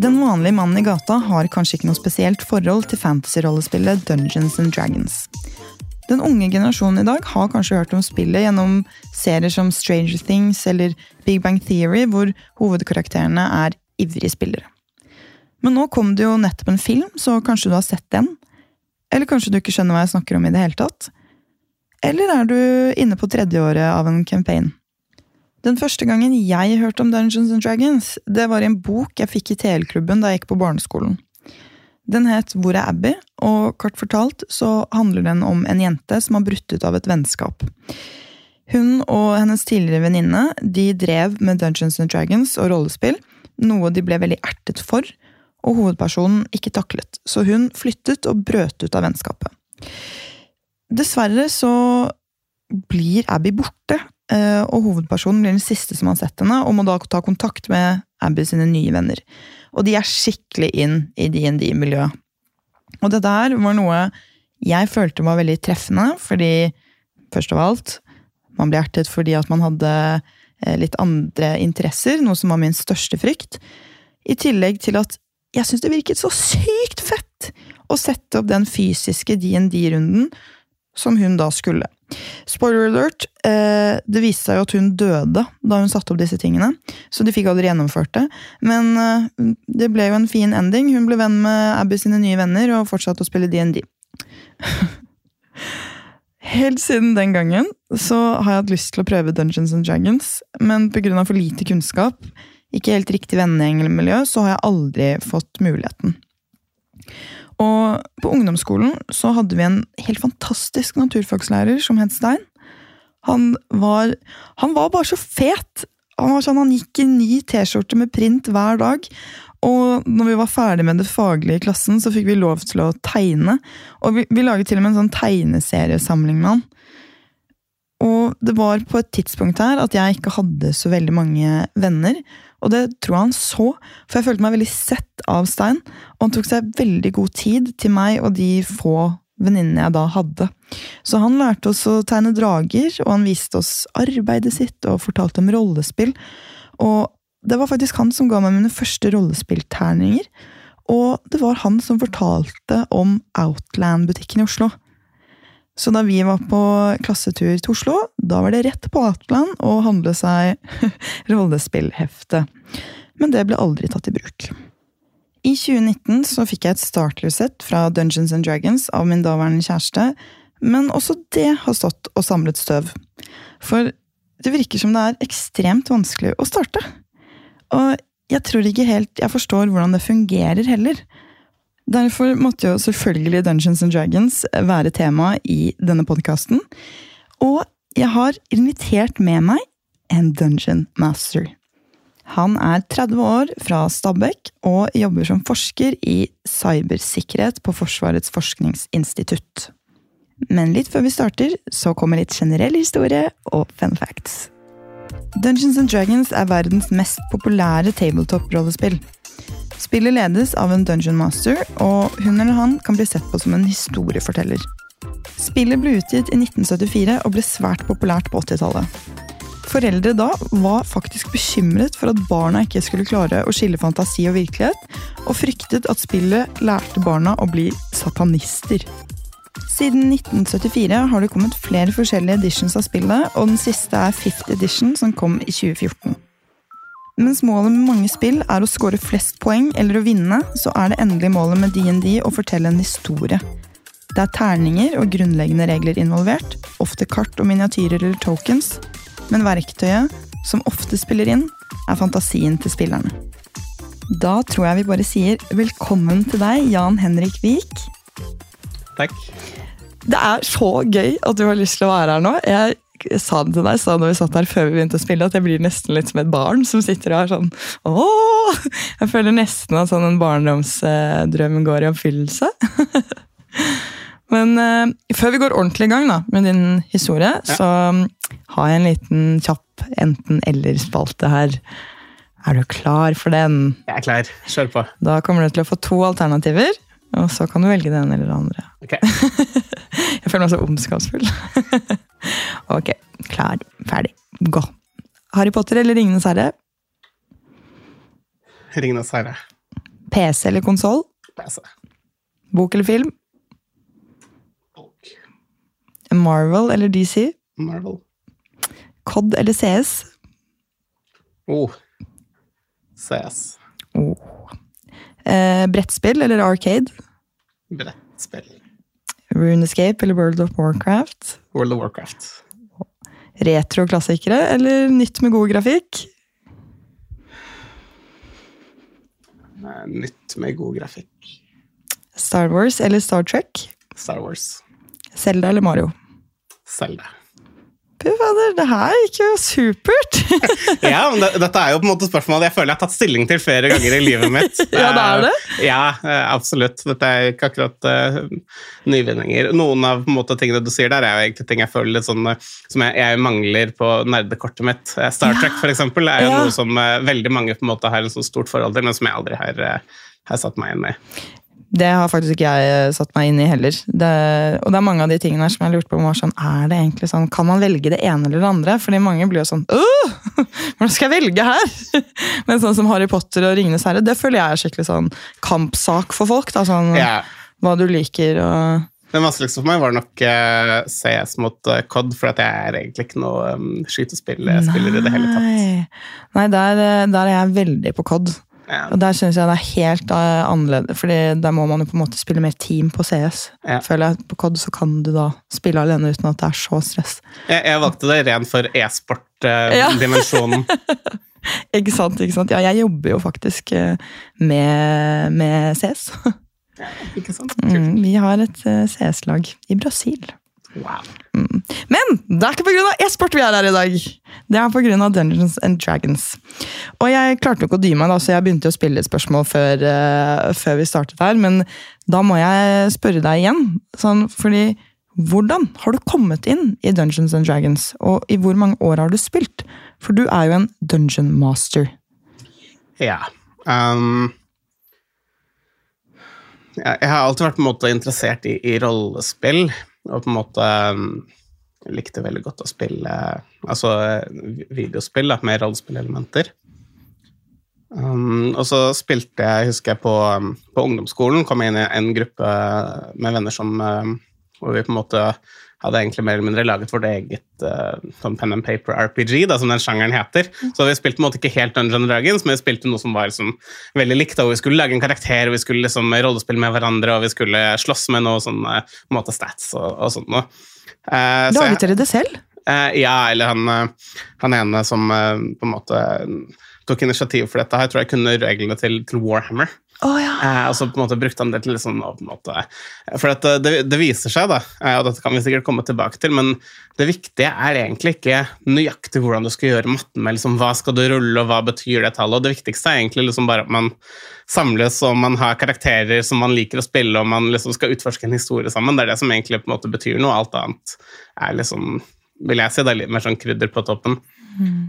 Den vanlige mannen i gata har kanskje ikke noe spesielt forhold til fantasy-rollespillet Dungeons and Dragons. Den unge generasjonen i dag har kanskje hørt om spillet gjennom serier som Stranger Things eller Big Bang Theory, hvor hovedkarakterene er ivrige spillere. Men nå kom det jo nettopp en film, så kanskje du har sett den? Eller kanskje du ikke skjønner hva jeg snakker om i det hele tatt? Eller er du inne på tredjeåret av en campaign? Den første gangen jeg hørte om Dungeons and Dragons, det var i en bok jeg fikk i TL-klubben da jeg gikk på barneskolen. Den het Hvor er Abby? og kort fortalt så handler den om en jente som har brutt ut av et vennskap. Hun og hennes tidligere venninne de drev med Dungeons and Dragons og rollespill, noe de ble veldig ertet for, og hovedpersonen ikke taklet, så hun flyttet og brøt ut av vennskapet. Dessverre så blir Abby borte, og hovedpersonen blir den siste som har sett henne, og må da ta kontakt med Abby sine nye venner. Og de er skikkelig inn i DND-miljøet. Og det der var noe jeg følte var veldig treffende, fordi først av alt Man ble ertet fordi at man hadde eh, litt andre interesser, noe som var min største frykt. I tillegg til at jeg syns det virket så sykt fett å sette opp den fysiske DND-runden som hun da skulle. Spoiler alert, eh, det viste seg jo at hun døde da hun satte opp disse tingene, så de fikk aldri gjennomført det. Men eh, det ble jo en fin ending. Hun ble venn med Abby sine nye venner og fortsatte å spille DND. Helt siden den gangen så har jeg hatt lyst til å prøve Dungeons and Dragons, men pga. for lite kunnskap, ikke helt riktig vennegjengmiljø, så har jeg aldri fått muligheten. Og på ungdomsskolen så hadde vi en helt fantastisk naturfagslærer som het Stein. Han var, han var bare så fet! Han var sånn, han gikk i ny T-skjorte med print hver dag. Og når vi var ferdig med det faglige i klassen, så fikk vi lov til å tegne. Og vi, vi laget til og med en sånn tegneseriesamling med han. Og det var på et tidspunkt her at jeg ikke hadde så veldig mange venner. Og det tror jeg han så, for jeg følte meg veldig sett av Stein. Og han tok seg veldig god tid til meg og de få venninnene jeg da hadde. Så han lærte oss å tegne drager, og han viste oss arbeidet sitt og fortalte om rollespill. Og det var faktisk han som ga meg mine første rollespillterninger. Og det var han som fortalte om Outland-butikken i Oslo. Så da vi var på klassetur til Oslo, da var det rett på Outland å handle seg rollespillhefte. Men det ble aldri tatt i bruk. I 2019 så fikk jeg et starter-sett fra Dungeons and Dragons av min daværende kjæreste, men også det har stått og samlet støv. For det virker som det er ekstremt vanskelig å starte. Og jeg tror ikke helt jeg forstår hvordan det fungerer heller. Derfor måtte jo selvfølgelig Dungeons and Dragons være tema i denne podkasten. Og jeg har invitert med meg en Dungeon Master. Han er 30 år fra Stabekk og jobber som forsker i cybersikkerhet på Forsvarets forskningsinstitutt. Men litt før vi starter, så kommer litt generell historie og fun facts. Dungeons and Dragons er verdens mest populære tabletop-rollespill. Spillet ledes av en dungeon master, og hun eller han kan bli sett på som en historieforteller. Spillet ble utgitt i 1974 og ble svært populært på 80-tallet. Foreldre da var faktisk bekymret for at barna ikke skulle klare å skille fantasi og virkelighet, og fryktet at spillet lærte barna å bli satanister. Siden 1974 har det kommet flere forskjellige editions av spillet, og den siste er Fifth Edition, som kom i 2014. Mens målet med mange spill er å score flest poeng eller å vinne, så er det endelige målet med DND å fortelle en historie. Det er terninger og grunnleggende regler involvert, ofte kart og miniatyrer eller tokens, men verktøyet, som ofte spiller inn, er fantasien til spillerne. Da tror jeg vi bare sier velkommen til deg, Jan Henrik Wiik. Takk. Det er så gøy at du har lyst til å være her nå. Jeg jeg sa det til deg sa når vi satt her før vi begynte å spille, at jeg blir nesten litt som et barn som sitter og er sånn Åh! Jeg føler nesten at sånn en barndomsdrøm går i oppfyllelse. Men uh, før vi går ordentlig i gang da, med din historie, ja. så um, har jeg en liten kjapp enten-eller-spalte her. Er du klar for den? Jeg er klar. Kjør på. Da kommer du til å få to alternativer, og så kan du velge det ene eller det andre. Okay. jeg føler meg så ondskapsfull. Ok, klar, ferdig, gå. Harry Potter eller Ringenes herre? Ringenes herre. PC eller konsoll? PC. Bok eller film? Folk. Marvel eller DC? Marvel. COD eller CS? Oh. CS. Oh. Eh, brettspill eller Arcade? Brettspill. Runescape eller World of Warcraft? World of Warcraft. Retro-klassikere eller nytt med god grafikk? Eh, Nytt med god grafikk. Star Wars eller Star Trek? Star Wars. Zelda eller Mario? Zelda. Fy fader, det her gikk jo supert! Ja, men det, dette er jo på en måte spørsmålet jeg føler jeg har tatt stilling til flere ganger i livet mitt. Ja, det er det. Eh, Ja, eh, absolutt. Dette er ikke akkurat uh, nyvinninger. Noen av måte, tingene du sier der, er jo egentlig ting jeg føler litt sånn som jeg, jeg mangler på nerdekortet mitt. Star Ja. Trek, for eksempel, er jo Ja. noe som uh, veldig mange på en måte har en sånn stort forhold til, men som jeg aldri har, uh, har satt meg inn i. Det har faktisk ikke jeg eh, satt meg inn i heller. Det, og det er mange av de tingene her som jeg lurte på var sånn, er det egentlig sånn, Kan man velge det ene eller det andre? Fordi mange blir jo sånn Åh! Hvordan skal jeg velge her? Men sånn som Harry Potter og Ringenes herre, det føler jeg er skikkelig sånn kampsak for folk. da, sånn yeah. Hva du liker og Det vanskeligste for meg var nok eh, CS mot eh, COD, for at jeg er egentlig ikke noe um, i det hele tatt. Nei, der, der er jeg veldig på COD. Ja. Og der syns jeg det er helt eh, annerledes, Fordi der må man jo på en måte spille mer team på CS. Ja. Føler jeg På COD så kan du da spille alene uten at det er så stress. Jeg, jeg valgte det ren for e-sport-dimensjonen. Ikke sant? ikke sant? Ja, jeg jobber jo faktisk eh, med, med CS. ikke sant? Mm, vi har et eh, CS-lag i Brasil. Wow. Men det er ikke pga. e-sport vi er her i dag. Det er pga. Dungeons and Dragons. Og jeg klarte ikke å dy meg, da, så jeg begynte å spille et spørsmål før, uh, før vi startet her. Men da må jeg spørre deg igjen. Sånn, fordi hvordan har du kommet inn i Dungeons and Dragons? Og i hvor mange år har du spilt? For du er jo en dungeon master. Ja. Um, jeg har alltid vært på en måte interessert i, i rollespill, og på en måte um, likte veldig godt å spille altså videospill da, med rollespillelementer. Um, og så spilte jeg, husker jeg, på, um, på ungdomsskolen, kom jeg inn i en gruppe med venner som um, hvor vi på en måte hadde egentlig mer eller mindre laget vårt eget uh, sånn pen and paper RPG, da, som den sjangeren heter. Så vi spilte på en måte ikke helt Dungeon Dragons, men vi spilte noe som var liksom, veldig likt. hvor Vi skulle lage en karakter, og vi skulle liksom rollespille med hverandre, og vi skulle slåss med noe sånn uh, måte stats og, og sånt noe. Uh, Laget dere det selv? Uh, ja, eller han, eh, han ene som eh, på en måte tok initiativ for dette her, tror jeg kunne reglene til, til Warhammer. Å ja. Eh, og så på en måte brukte han det til sånn måte, For at eh, det, det viser seg, da, eh, og dette kan vi sikkert komme tilbake til, men det viktige er egentlig ikke nøyaktig hvordan du skal gjøre matten med liksom, hva skal du rulle, og hva betyr det tallet. og Det viktigste er egentlig liksom bare at man samles og man har karakterer som man liker å spille, og man liksom skal utforske en historie sammen. Det er det som egentlig på en måte betyr noe. Alt annet er liksom vil jeg si, det er litt mer sånn krydder på toppen.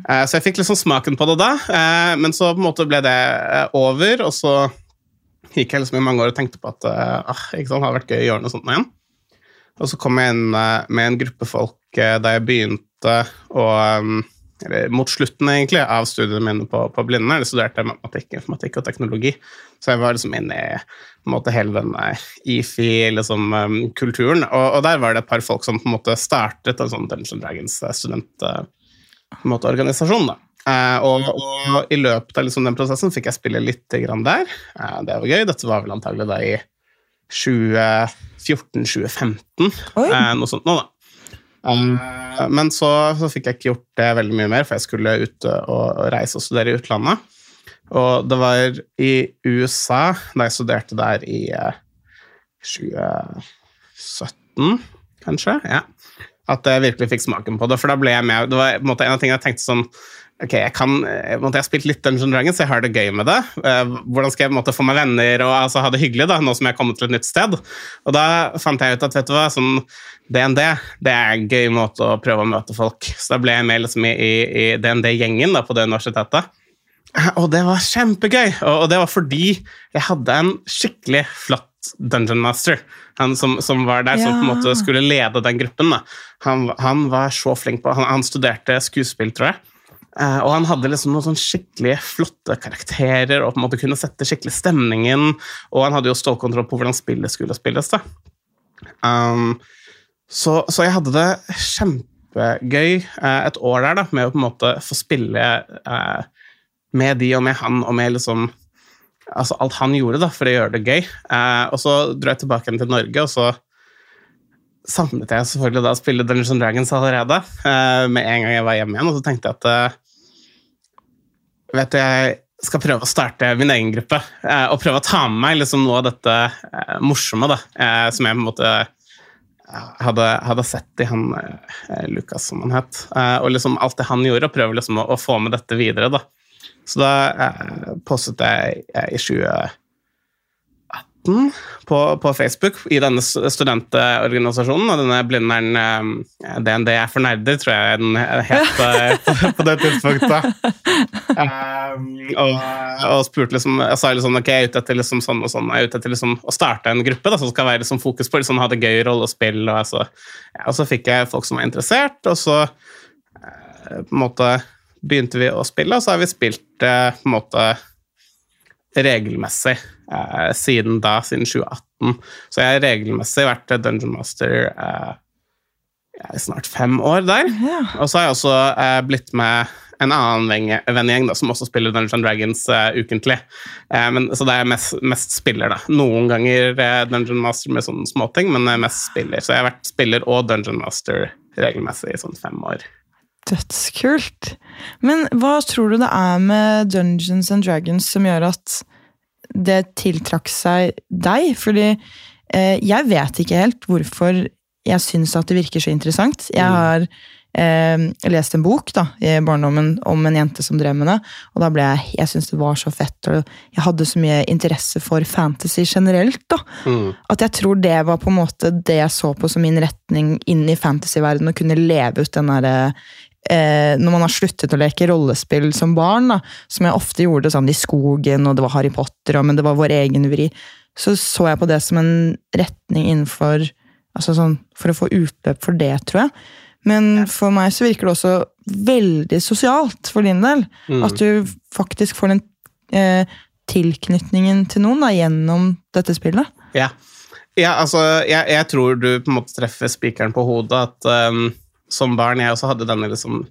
Eh, så jeg fikk liksom smaken på det da, eh, men så på en måte ble det eh, over, og så gikk jeg liksom i mange år og tenkte på at eh, ah, ikke sant, det hadde vært gøy å gjøre noe sånt igjen. Og så kom jeg inn eh, med en gruppe folk eh, da jeg begynte å eller mot slutten egentlig av studiene mine på, på Blinde. Jeg studerte matematikk, informatikk og teknologi. Så jeg var liksom inne i måte, hele den eh, IFI-kulturen. Liksom, og, og der var det et par folk som på en måte startet en sånn Dungeon Dragons-studentorganisasjon. da. Eh, og, og i løpet av liksom den prosessen fikk jeg spille litt grann der. Uh, det var gøy. Dette var vel antagelig da i 2014-2015, Oi. eh, noe sånt nå, da. Men så, så fikk jeg ikke gjort det veldig mye mer, for jeg skulle ut og, og reise og studere i utlandet. Og det var i USA, da jeg studerte der i eh, 2017, kanskje, ja, at jeg virkelig fikk smaken på det. For da ble jeg med Det var en en av tingene jeg tenkte sånn Ok, jeg kan, jeg, måtte, jeg har spilt litt Dungeon Dragons, jeg har det gøy med det. Eh, hvordan skal jeg måtte, få meg venner og altså, ha det hyggelig da, nå som jeg har kommet til et nytt sted? Og da fant jeg ut at vet du hva, sånn, DND det er en gøy måte å prøve å møte folk. Så da ble jeg med liksom, i, i, DND-gjengen på det universitetet. Og det var kjempegøy! Og, og det var fordi jeg hadde en skikkelig flott Dungeon Master. Han som, som var der, som på en måte skulle lede den gruppen. Han, han var så flink på Han, han studerte skuespill, tror jeg. Eh, og han hadde liksom noen sånn skikkelig flotte karakterer og på en måte kunne sette skikkelig stemningen. Og han hadde jo stålkontroll på hvordan spillet skulle spilles. da. Um, så, så, jeg hadde det kjempegøy uh, et år der da, med å på en måte få spille uh, med de og med han og med liksom altså alt han gjorde da, for å gjøre det gøy. Og så dro jeg tilbake til Norge, og så savnet jeg selvfølgelig da å spille Dungeons Dragons allerede. Med en gang jeg var hjemme igjen, og så tenkte jeg at vet du, jeg skal prøve å starte min egen gruppe. Eh, og prøve å ta med meg liksom noe av dette eh, morsomme da, eh, som jeg på en måte hadde, hadde sett i han Lukas, som han het. og liksom alt det han gjorde, og prøve liksom å, å få med dette videre. da. Så da postet jeg i 2018 på, på, Facebook i denne studentorganisasjonen, og denne blinderen eh, DND er for nerder, tror jeg den het eh, på, på det tidspunktet. Um, og, og, spurte liksom Jeg sa liksom ok, jeg er ute etter liksom sånn og sånn, jeg er ute etter liksom å starte en gruppe da, som skal være liksom fokus på liksom, ha det gøy rollespill. Og, altså, ja, og så fikk jeg folk som var interessert, og så på en måte begynte vi å spille, og så har vi spilt eh, på en måte regelmessig eh, siden da, siden 2018. Så jeg har regelmessig vært Dungeon Master eh, i snart fem år der. Ja. Og så har jeg også eh, blitt med en annen vennegjeng som også spiller Dungeon Dragons uh, ukentlig. Uh, men, så det er mest, mest, spiller, da. Noen ganger uh, Dungeon Master med sånne småting, men mest spiller. Så jeg har vært spiller og Dungeon Master regelmessig i sånn fem år. Dødskult. Men hva tror du det er med Dungeons and Dragons som gjør at det tiltrakk seg deg? Fordi eh, jeg vet ikke helt hvorfor jeg syns at det virker så interessant. Jeg mm. har eh, lest en bok da, i barndommen om en jente som drev med det. Og da ble jeg jeg syntes det var så fett, og jeg hadde så mye interesse for fantasy generelt. da, mm. At jeg tror det var på en måte det jeg så på som min retning inn i fantasyverdenen. Å kunne leve ut den derre eh, når man har sluttet å leke rollespill som barn, da, som jeg ofte gjorde sånn i skogen, og det var Harry Potter, og, men det var vår egen vri, så så jeg på det som en retning innenfor altså sånn, For å få utløp for det, tror jeg. Men for meg så virker det også veldig sosialt, for din del. Mm. At du faktisk får den eh, tilknytningen til noen da, gjennom dette spillet. Ja, ja altså, jeg, jeg, tror du på en måte treffer spikeren på hodet. at um som barn jeg også hadde denne liksom,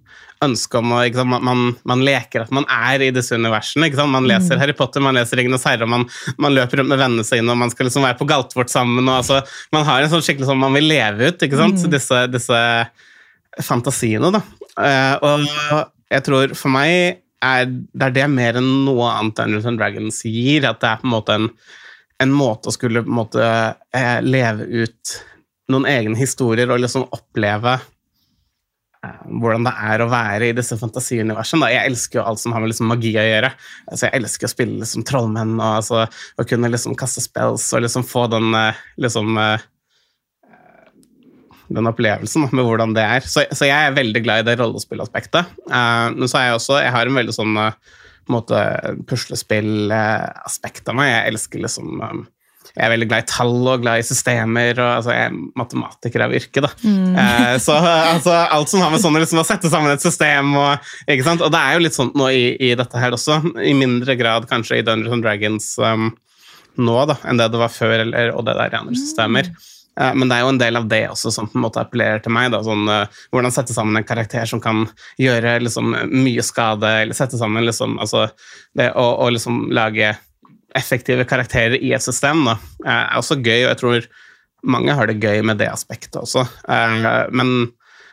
ønsket om å sant, man, man, leker at man er i disse universene. Man leser mm. Harry Potter, man leser Ringenes herre, man, man løper rundt med vennene sine, og man skal liksom være på Galtvort sammen. Og, altså, man har en sånn skikkelig sånn man vil leve ut, ikke sant? Mm. Disse, disse, fantasiene. da. Uh, og jeg tror for meg er det er det mer enn noe annet Dungeons and Dragons gir. At det er på en måte en, en måte å skulle måte, uh, leve ut noen egne historier og liksom oppleve Eh, hvordan det er å være i disse fantasiuniversene. Jeg elsker jo alt som har med liksom magi å gjøre. Altså, jeg elsker å spille liksom trollmenn og altså, å kunne liksom kaste spells og liksom få den eh, liksom eh, den opplevelsen med hvordan det er. Så, så, jeg er veldig glad i det rollespillaspektet. men så er jeg også Jeg har en veldig sånn uh, puslespillaspekt av meg. Jeg elsker liksom jeg er veldig glad i tall og glad i systemer. og altså, Jeg er matematiker av yrke. da. Mm. Eh, så altså, alt som har med sånn liksom, å sette sammen et system og, ikke sant? og det er jo litt sånn nå i, i, dette her også. I mindre grad kanskje i Dungeons and Dragons um, nå da, enn det det var før, eller, og det der i andre systemer. Mm. Eh, men det er jo en del av det også som på en måte appellerer til meg. Da, sånn, uh, hvordan sette sammen en karakter som kan gjøre liksom, mye skade, eller sette sammen liksom, altså, det å, å liksom, lage effektive karakterer i et system da, er også gøy, og jeg tror mange har det gøy med det aspektet også. Eh, men,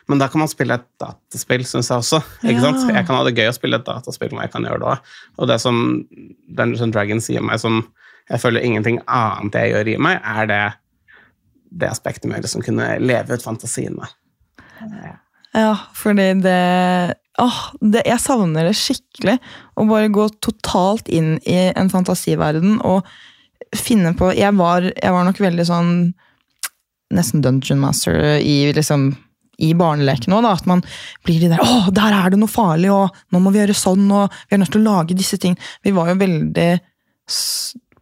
men da kan man spille et dataspill, syns jeg også. ikke ja. sant? Jeg kan ha det gøy å spille et dataspill når jeg kan gjøre det òg. Og det som Dungeons Dragons gir meg, som jeg føler ingenting annet jeg gjør, i meg, er det, det aspektet med å liksom kunne leve ut fantasien med. Ja, fordi det åh, det, Jeg savner det skikkelig. Å bare gå totalt inn i en fantasiverden og finne på Jeg var, jeg var nok veldig sånn Nesten Dungeon Master i liksom i barneleken òg, at man blir de der 'Å, der er det noe farlig', og 'nå må vi gjøre sånn', og 'vi er nødt til å lage disse ting'. Vi var jo veldig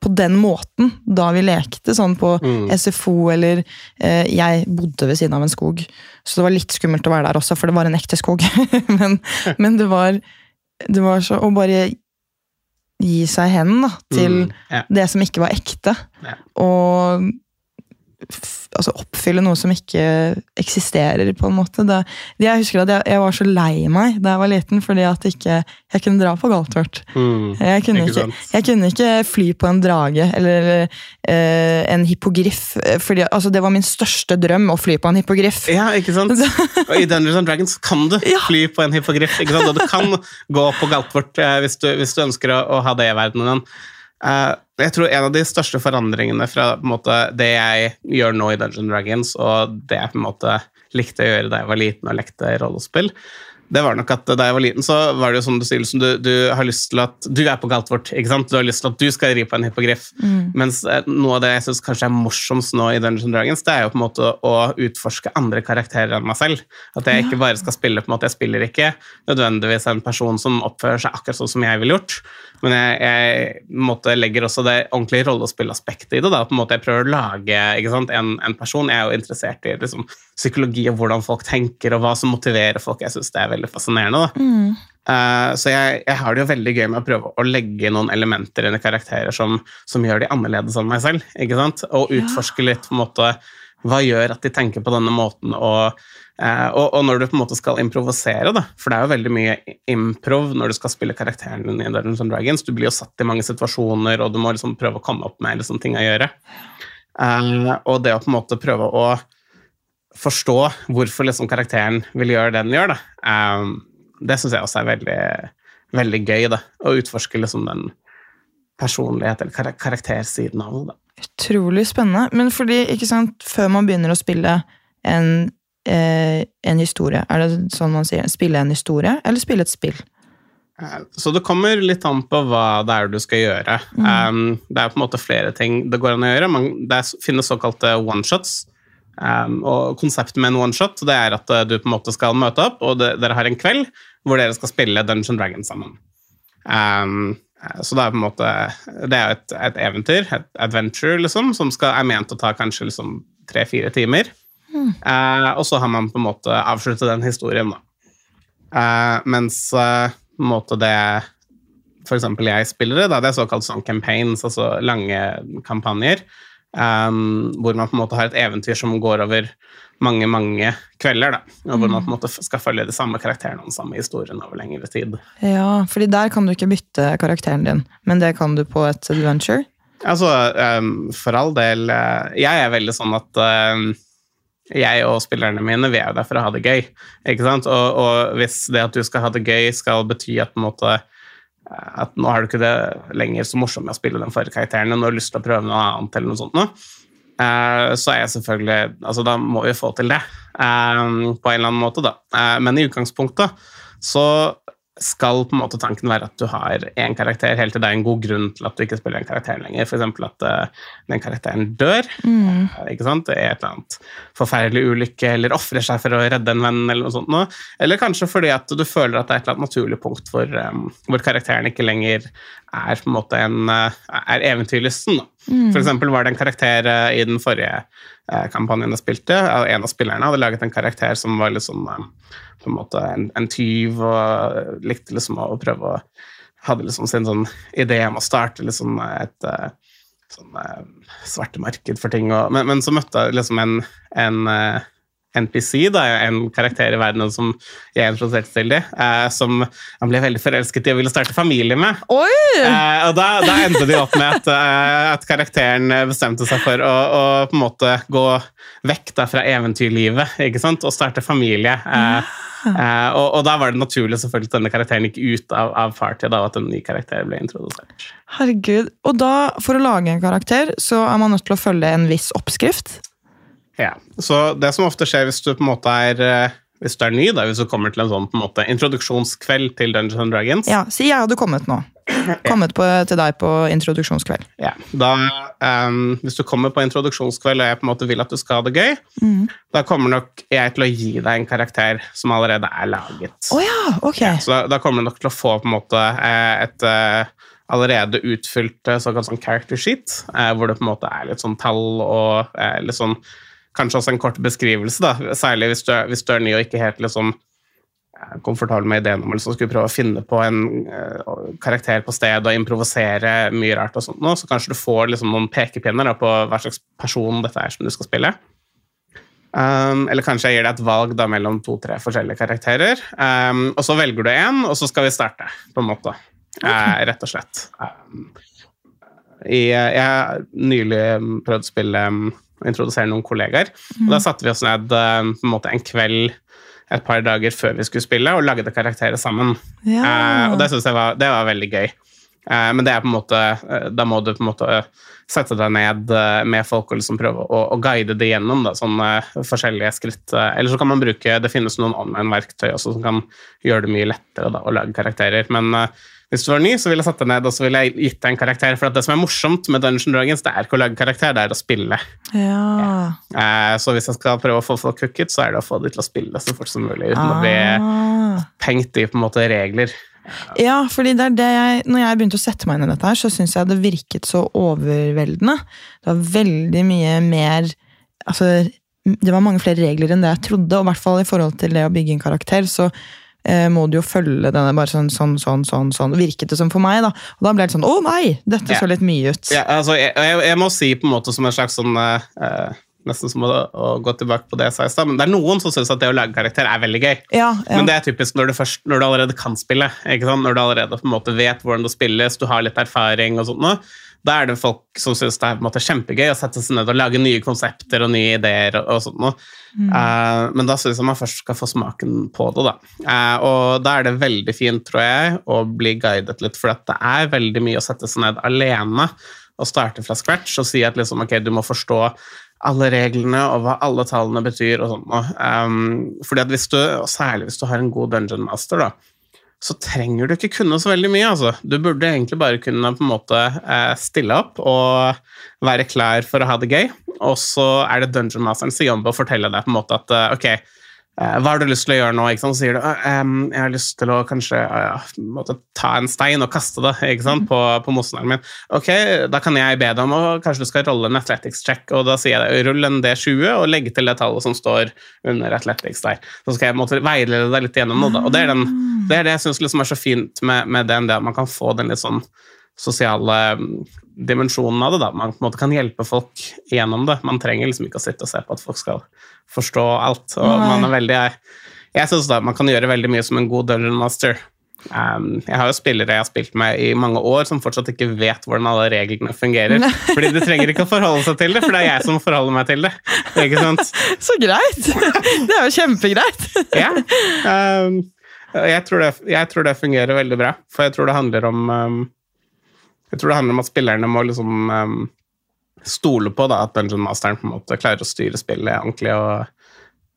på den måten da vi lekte, sånn på Mm. SFO eller eh, Jeg bodde ved siden av en skog, så det var litt skummelt å være der også, for det var en ekte skog. men, men det var det var så Å bare gi seg hen da, til Mm, ja. det som ikke var ekte. Ja. Og altså oppfylle noe som ikke eksisterer, på en måte. Det, jeg husker at jeg, jeg var så lei meg da jeg var liten, fordi at ikke, jeg kunne dra på Galtvort. Mm. Jeg kunne, Ikke jeg kunne ikke fly på en drage eller eh, en hippogriff. eh, Fordi, altså, det var min største drøm, å fly på en hippogriff. Ja, ikke sant? Og i Dungeons and Dragons kan du Ja. fly på en hippogriff. Og du kan gå på Galtvort eh, hvis, du, hvis du ønsker å, å ha det i verdenen. Eh, jeg tror En av de største forandringene fra måte, det jeg gjør nå i Dungeons Dragons, og det jeg på en måte likte å gjøre da jeg var liten og lekte rollespill, det var nok at da jeg var liten, så var det jo som du sier, liksom, du, du har lyst til at du er på Galtvort. ikke sant? Du har lyst til at du skal ri på en hippogriff. Mens eh, noe av det jeg synes kanskje er morsomst nå i Dungeons Dragons, det er jo på en måte å utforske andre karakterer enn meg selv. At jeg ikke bare skal spille på en måte, Jeg spiller ikke nødvendigvis en person som oppfører seg akkurat sånn som jeg ville gjort, men jeg, jeg på måte, legger også det ordentlige rollespillaspektet i det. da, på en måte Jeg prøver å lage sant, en, en person. Jeg er jo interessert i liksom, psykologi og hvordan folk tenker, og hva som motiverer folk. Jeg synes det er veldig fascinerende. da. Uh, så jeg, jeg har det jo veldig gøy med å prøve å legge noen elementer inn i karakterer som, som gjør de annerledes enn meg selv. ikke sant? Og utforske litt på en måte hva gjør at de tenker på denne måten. Og, eh, og, og når du på en måte skal improvisere, da, for det er jo veldig mye improv når du skal spille karakteren din i Dungeons and Dragons. Du blir jo satt i mange situasjoner, og du må liksom prøve å komme opp med liksom, ting å gjøre. Eh, og det å på en måte prøve å forstå hvorfor liksom karakteren vil gjøre det den gjør, da. eh, det syns jeg også er veldig, veldig gøy. da, Å utforske liksom den personlighet eller kar karaktersiden av det. Utrolig spennende. Men fordi, ikke sant, før man begynner å spille en, eh, en historie, er det sånn man sier? Spille en historie, eller spille et spill? Eh, Så det kommer litt an på hva det er du skal gjøre. Um, det er på en måte flere ting det går an å gjøre. Man, det finnes såkalte oneshots. Um, og konseptet med en oneshot det er at uh, du på en måte skal møte opp, og det, dere har en kveld hvor dere skal spille Dungeon Dragons sammen. Um, eh, så det er på en måte Det er et, et eventyr, et adventure, liksom, som skal, er ment å ta kanskje liksom tre-fire timer. Eh, og så har man på en måte avsluttet den historien, da. Eh, mens eh, på en måte det eksempel jeg spiller det, da, det er såkalt sånn campaigns, altså lange kampanjer, um, hvor man på en måte har et eventyr som går over mange, mange kvelder, da, og hvor man på en måte skal følge de samme karakterene og den samme historien over lengre tid. Ja, fordi der kan du ikke bytte karakteren din, men det kan du på et adventure. Altså, um, for all del, eh, jeg er veldig sånn at um, jeg og spillerne mine vi er der for å ha det gøy. ikke sant? Og, og hvis det at du skal ha det gøy, skal bety at på en måte at nå har du ikke det lenger så morsomt med å spille den forrige karakteren, og nå har du lyst til å prøve noe annet, eller noe sånt noe. eh, så er jeg selvfølgelig altså Da må vi få til det, eh, på en eller annen måte, da. Eh, Men i utgangspunktet så skal på en måte tanken være at du har én karakter helt til det er en god grunn til at du ikke spiller den karakteren lenger. F.eks. at uh, den karakteren dør. Uh, ikke sant? Det er et eller annet forferdelig ulykke, eller ofrer seg for å redde en venn, eller noe sånt. Noe. Eller kanskje fordi at du føler at det er et eller annet naturlig punkt hvor, um, hvor karakteren ikke lenger er på en måte en, uh, er eventyrlysten. Mm. Eksempel var det en karakter i den forrige kampanjen jeg spilte. uh, En av spillerne hadde laget en karakter som var litt sånn um, på en måte en, en tyv og likte liksom å prøve å Hadde liksom sin sånn idé om å starte liksom et sånn svarte marked for ting. Og, men, men så møtte jeg liksom en, en NPC, da, en karakter i verdenen som jeg introduserte til dem, eh, som han ble veldig forelsket i og ville starte familie med. Eh, og da, da endte de opp med at, eh, at karakteren bestemte seg for å, å på en måte gå vekk da, fra eventyrlivet ikke sant? og starte familie. Eh, eh, og, og da var det naturlig selvfølgelig at denne karakteren gikk ut av, av party, da, og at en ny karakter ble introdusert. Herregud. Og da, for å lage en karakter, så er man nødt til å følge en viss oppskrift. Ja, så det som ofte skjer hvis du på en måte er eh, hvis du er ny, da, hvis du kommer til en sånn på en måte introduksjonskveld til Dungeons and Dragons, Ja, Si jeg hadde kommet nå. Kommet på, til deg på introduksjonskveld. ja, da, um, hvis du kommer på introduksjonskveld og jeg på en måte vil at du skal ha det gøy, da kommer nok jeg til å gi deg en karakter som allerede er laget. Oh, ja, ok. Så da, da kommer du nok til å få på en måte eh, et eh, allerede utfylt såkalt sånn character sheet, hvor det på en måte er litt sånn tall og litt sånn Kanskje også en kort beskrivelse, da, særlig hvis du, er, hvis du er ny og ikke helt liksom eh, komfortabel med ideen om å liksom skulle prøve å finne på en uh, karakter på stedet og improvisere mye rart, og sånt nå, så kanskje du får liksom noen pekepinner da, på hva slags person dette er som du skal spille. Um, eller kanskje jeg gir deg et valg da, mellom to-tre forskjellige karakterer. Um, og så velger du én, og så skal vi starte, på en måte. Okay. Uh, rett og slett. Um, i, jeg har nylig prøvd å spille og introdusere noen kollegaer. Mm. Og da satte vi oss ned på en, måte, en kveld et par dager før vi skulle spille, og lagde karakterer sammen. Ja. Eh, og det syns jeg var, det var veldig gøy. Eh, men det er på en måte, da må du på en måte sette deg ned med folk og liksom prøve å, å guide det gjennom da, sånne forskjellige skritt. Eller så kan man bruke Det finnes noen online-verktøy også som kan gjøre det mye lettere da, å lage karakterer. Men hvis du var ny, så ville jeg satt deg ned og så ville jeg gitt deg en karakter. For det som er morsomt med Dungeon Dragons, det er ikke å lage karakter, det er å spille. Ja. Ja. Så hvis jeg skal prøve å få folk hooket, så er det å få dem til å spille så fort som mulig. Uten ah. å bli ah. pengt i på en måte regler. Ja, fordi det er det jeg, når jeg begynte å sette meg inn i dette, her, så syns jeg det virket så overveldende. Det var veldig mye mer altså, Det var mange flere regler enn det jeg trodde, og i hvert fall i forhold til det å bygge en karakter. så eh, må du jo følge denne bare sånn, sånn, sånn, sånn, sånn. Virket det som for meg, da. Og da ble det sånn Å nei! Dette ja. så litt mye ut. Ja, altså, jeg, jeg, jeg, må si på en måte som en slags sånn eh, Nesten som å, å, gå tilbake på det jeg sa i stad. Men det er noen som syns at det å lage karakter er veldig gøy. Ja. Men det er typisk når du, først, når du allerede kan spille. Når du allerede på en måte vet hvordan det spilles, du har litt erfaring og sånt. Da er det folk som syns det er måte kjempegøy å sette seg ned og lage nye konsepter og nye ideer. og, og sånt noe. Mm. Uh, men da syns jeg man først skal få smaken på det. Da. Uh, og da er det veldig fint, tror jeg, å bli guidet litt, for det er veldig mye å sette seg ned alene og starte fra scratch og si at liksom, ok, du må forstå alle reglene og hva alle tallene betyr. og sånt. Um, fordi at hvis du, Særlig hvis du har en god dungeon master, da, så trenger du ikke kunne så veldig mye. Altså. Du burde egentlig bare kunne på en måte eh, stille opp og være klar for å ha det gøy. Og så er det Dungeon Masterens jobb å fortelle deg på en måte at eh, ok, hva har du lyst til å gjøre nå? Ikke sant? Så sier du um, jeg har lyst til å kanskje uh, ta en stein og kaste det ikke sant? på, på motstanderen min. Ok, Da kan jeg be deg om å kanskje du skal rolle en athletics check, og da sier jeg rull en D20 og legge til det tallet som står under athletics der. Så skal jeg måtte veilede deg litt gjennom noe. Da. Og det er, den, det, er det jeg syns liksom er så fint med, med den, det at man kan få den litt sånn sosiale dimensjonen av det. da. Man på en måte kan hjelpe folk gjennom det. Man trenger liksom ikke å sitte og se på at folk skal forstå alt. og Nei. man er veldig... Jeg synes da man kan gjøre veldig mye som en god dungeon master. Um, jeg har jo spillere jeg har spilt med i mange år, som fortsatt ikke vet hvordan alle reglene fungerer. Nei. Fordi de trenger ikke å forholde seg til det, for det er jeg som forholder meg til det. Ikke sant? Så greit! Det er jo kjempegreit. ja. Um, jeg, tror det, jeg, tror det, fungerer veldig bra, for jeg tror det handler om um, jeg tror det handler om at spillerne må liksom um, stole på da, at Dungeon Masteren på en måte klarer å styre spillet ordentlig, og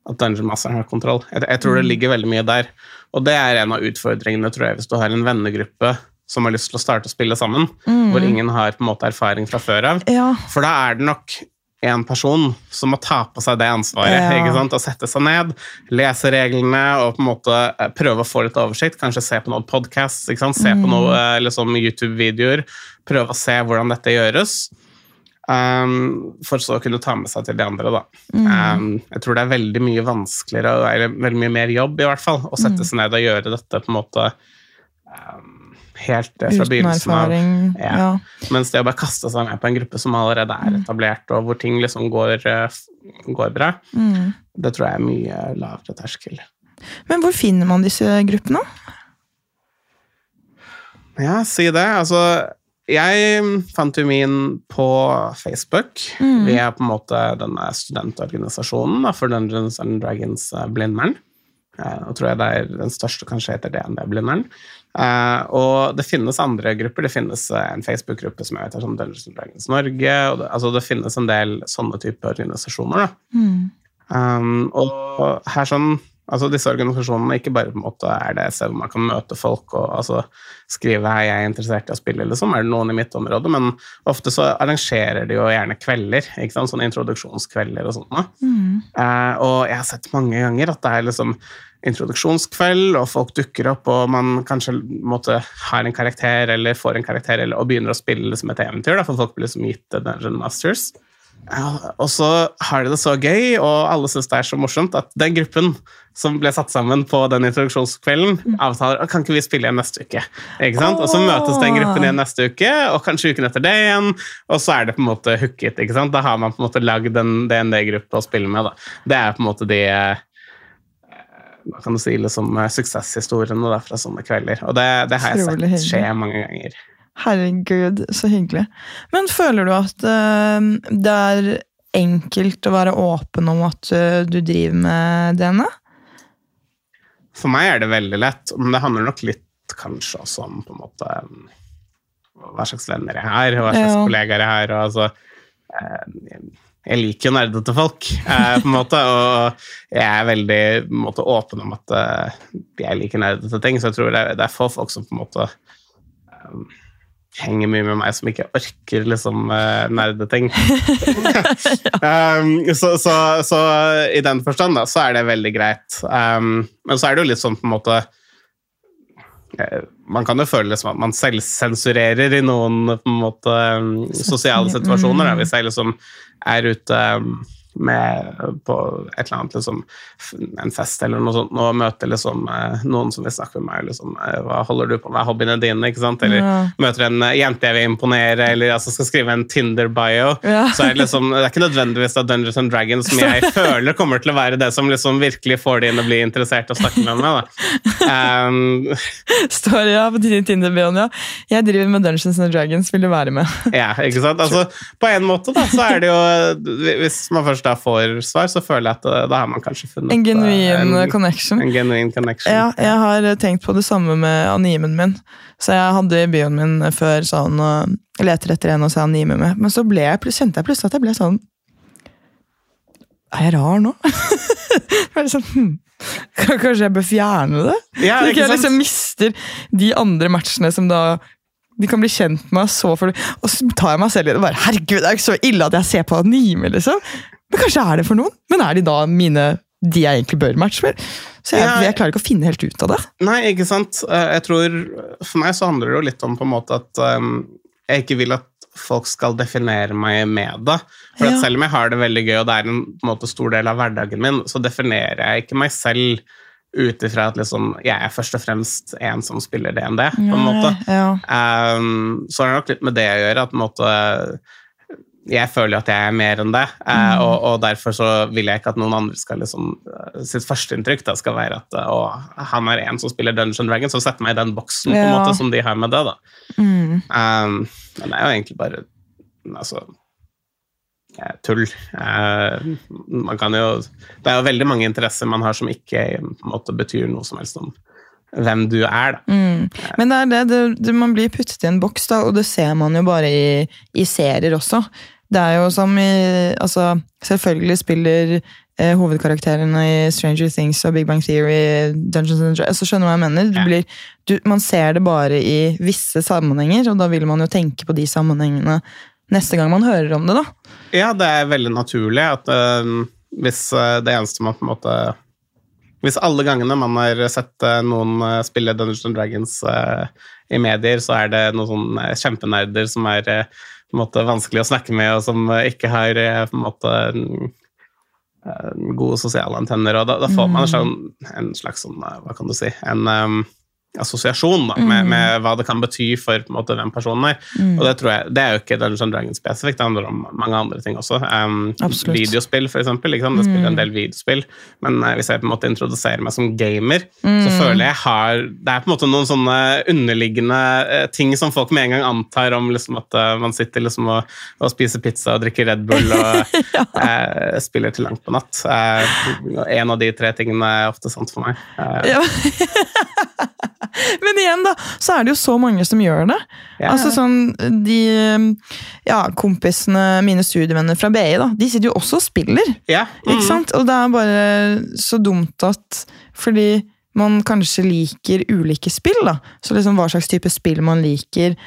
at Dungeon Masteren har kontroll. Jeg, jeg, tror det mm. ligger veldig mye der. Og det er en av utfordringene tror jeg, hvis du har en vennegruppe som har lyst til å starte å spille sammen, mm. hvor ingen har på en måte erfaring fra før av. Ja. For da er det nok en person som må ta på seg det ansvaret. Ja. ikke sant? Og sette seg ned, lese reglene og på en måte eh, prøve å få litt oversikt. Kanskje se på noen podcasts, se mm. på noen liksom, YouTube-videoer. Prøve å se hvordan dette gjøres. Um, for så å kunne ta med seg til de andre. Da. Mm. Um, jeg tror det er veldig mye vanskeligere, eller veldig mye mer jobb, i hvert fall, å sette mm. seg ned og gjøre dette på en måte um, helt fra Uten begynnelsen av. Ja. Ja. Mens det å bare kaste seg med på en gruppe som allerede er mm. etablert, og hvor ting liksom går, eh, går bra, mm. det tror jeg er mye lavere terskel. Men hvor finner man disse gruppene? Ja, si det. Altså, jeg fant jo min på Facebook. Mm. Vi er på en måte denne studentorganisasjonen for Dungeons and Dragons eh, Blindern. Eh, nå tror jeg det er den største kanskje heter DND Blindern. Uh, og det finnes andre grupper. Det finnes uh, en Facebook-gruppe som jeg vet er som Dungeons Dragons Norge. og det, altså det, finnes en del sånne typer organisasjoner. Mm. Um, og her sånn altså Disse organisasjonene ikke bare på en måte er det selv man kan møte folk og altså, skrive 'hei, jeg er interessert i å spille', liksom, er det noen i mitt område, men ofte så arrangerer de jo gjerne kvelder. ikke sant, Sånne introduksjonskvelder og sånt. Mm. Uh, og jeg har sett mange ganger at det er liksom introduksjonskveld, og folk dukker opp, og man kanskje måtte, har en karakter eller får en karakter eller, og begynner å spille som et eventyr, da, for folk blir liksom gitt Dungeon Masters. Ja, og så har de det så gøy, og alle syns det er så morsomt, at den gruppen som ble satt sammen på den introduksjonskvelden, avtaler kan ikke vi spille igjen neste uke. Ikke sant? Og så møtes den gruppen igjen neste uke, og kanskje uken etter det igjen, og så er det på en måte hooket. ikke sant? Da har man på en måte lagd en DND-gruppe å spille med. da. Det er på en måte de hva kan du si, liksom, eh, suksesshistoriene da, fra sånne kvelder. Og det, det har jeg sett skje mange ganger. Herregud, så hyggelig. Men føler du at uh, det er enkelt å være åpen om at uh, du driver med DNA? For meg er det veldig lett, men det handler nok litt kanskje også om på en måte um, hva slags venner jeg har, hva slags Ja. kollegaer jeg har. og altså, eh, jeg liker jo nerdete folk, eh, på en måte, og jeg er veldig måte, åpen om at eh, jeg liker nerdete ting, så jeg tror det er, det er få folk som på en måte um, henger mye med meg som ikke orker liksom uh, nerdeting. um, så, så, så i den forstand da, så er det veldig greit. Um, men så er det jo litt sånn på en måte eh, Man kan jo føle som at man selvsensurerer i noen på en måte sosiale situasjoner. Da, hvis jeg liksom er ute med, på et eller annet liksom, en fest eller noe sånt, og møter liksom, eh, noen som vil snakke med meg liksom, eh, Hva holder du på med? Hobbyene dine? ikke sant? Eller Ja. møter en eh, jente jeg vil imponere, eller altså, skal skrive en Tinder-bio. Ja. Så er det liksom, det er ikke nødvendigvis at Dungeons and Dragons som jeg føler kommer til å være det som liksom virkelig får de inn å bli interessert og snakke med meg. Da. Um, Står ja på din Tinder-bioen, ja. Jeg driver med Dungeons and Dragons, vil du være med? ja, ikke sant? Altså, på en måte da, så er det jo Hvis man først da får svar, så føler jeg at eh, da har man kanskje funnet En genuin eh, en, connection. en genuin connection. Ja, jeg har tenkt på det samme med animen min. Så jeg hadde i bioen min før sånn og leter etter en å se anime med. Men så jeg, kjente jeg plutselig at jeg ble sånn Er jeg rar nå? Jeg sånn, hm. Kanskje jeg bør fjerne det? Ja, Så ikke ikke jeg sant? liksom mister de andre matchene som da de kan bli kjent med meg så for Og så tar jeg meg selv i det bare Herregud, det er ikke så ille at jeg ser på anime, liksom. Men kanskje er det for noen? Men er de da mine de jeg egentlig bør matche med? Så jeg, jeg klarer ikke å finne helt ut av det. Nei, ikke sant. Eh, Jeg tror, For meg så handler det jo litt om på en måte at um, jeg ikke vil at folk skal definere meg med det. For Ja. at selv om jeg har det veldig gøy, og det er en, på en måte, stor del av hverdagen min, så definerer jeg ikke meg selv ut ifra at liksom, jeg er først og fremst en som spiller DND. på en måte. Ja. Um, så har det nok litt med det å gjøre. at måte, jeg føler at jeg er mer enn det, eh, og, og derfor så vil jeg ikke at noen andre skal liksom eh, Sitt førsteinntrykk skal være at eh, å, han er en som spiller Dungeons Dragon, og setter meg i den boksen på en måte som de har med det. da. Mm. Um, men det er jo egentlig bare altså, tull. Eh, man kan jo, det er jo veldig mange interesser man har som ikke en måte betyr noe som helst om hvem du er. da. Mm. Men det er det, det, det, man blir puttet i en boks, da, og det ser man jo bare i, i serier også. Det er jo som i altså, Selvfølgelig spiller eh, hovedkarakterene i Stranger Things og Big Bang Theory Dungeons and Dragons, så skjønner du hva jeg mener. Du blir, du, man ser det bare i visse sammenhenger, og da vil man jo tenke på de sammenhengene neste gang man hører om det, da. Ja, det er veldig naturlig at uh, hvis eh, det eneste man på en måte Hvis alle gangene man har sett eh, noen eh, spille Dungeons and Dragons uh, i medier, så er det noen sånne kjempenerder som er uh, på en måte vanskelig å snakke med, og som ikke har på en måte mm, gode sosiale antenner. Og da, da får man sånn, en slags sånn, hva kan du si, en eh, assosiasjon da, med, med hva det kan bety for på en måte, hvem personen er. Og det tror jeg, det er jo ikke Dungeons and Dragons spesifikt, det handler om mange andre ting også. Um, videospill, for eksempel. Liksom. Det spiller en del videospill, men uh, hvis jeg på en måte introduserer meg som gamer, så føler jeg har Det er på en måte noen sånne underliggende uh, ting som folk med en gang antar om liksom at uh, man sitter liksom og, og spiser pizza og drikker Red Bull og eh, spiller til langt på natt. En av de tre tingene er ofte sant for meg. Uh, Ja. Men igjen, da, så er det jo så mange som gjør det. Ja. Altså sånn, de ja, kompisene, mine studievenner fra BI, da, de sitter jo også og spiller. ja. Ikke mm. sant? Og det er bare så dumt at fordi man kanskje liker ulike spill, da. Så liksom hva slags type spill man liker,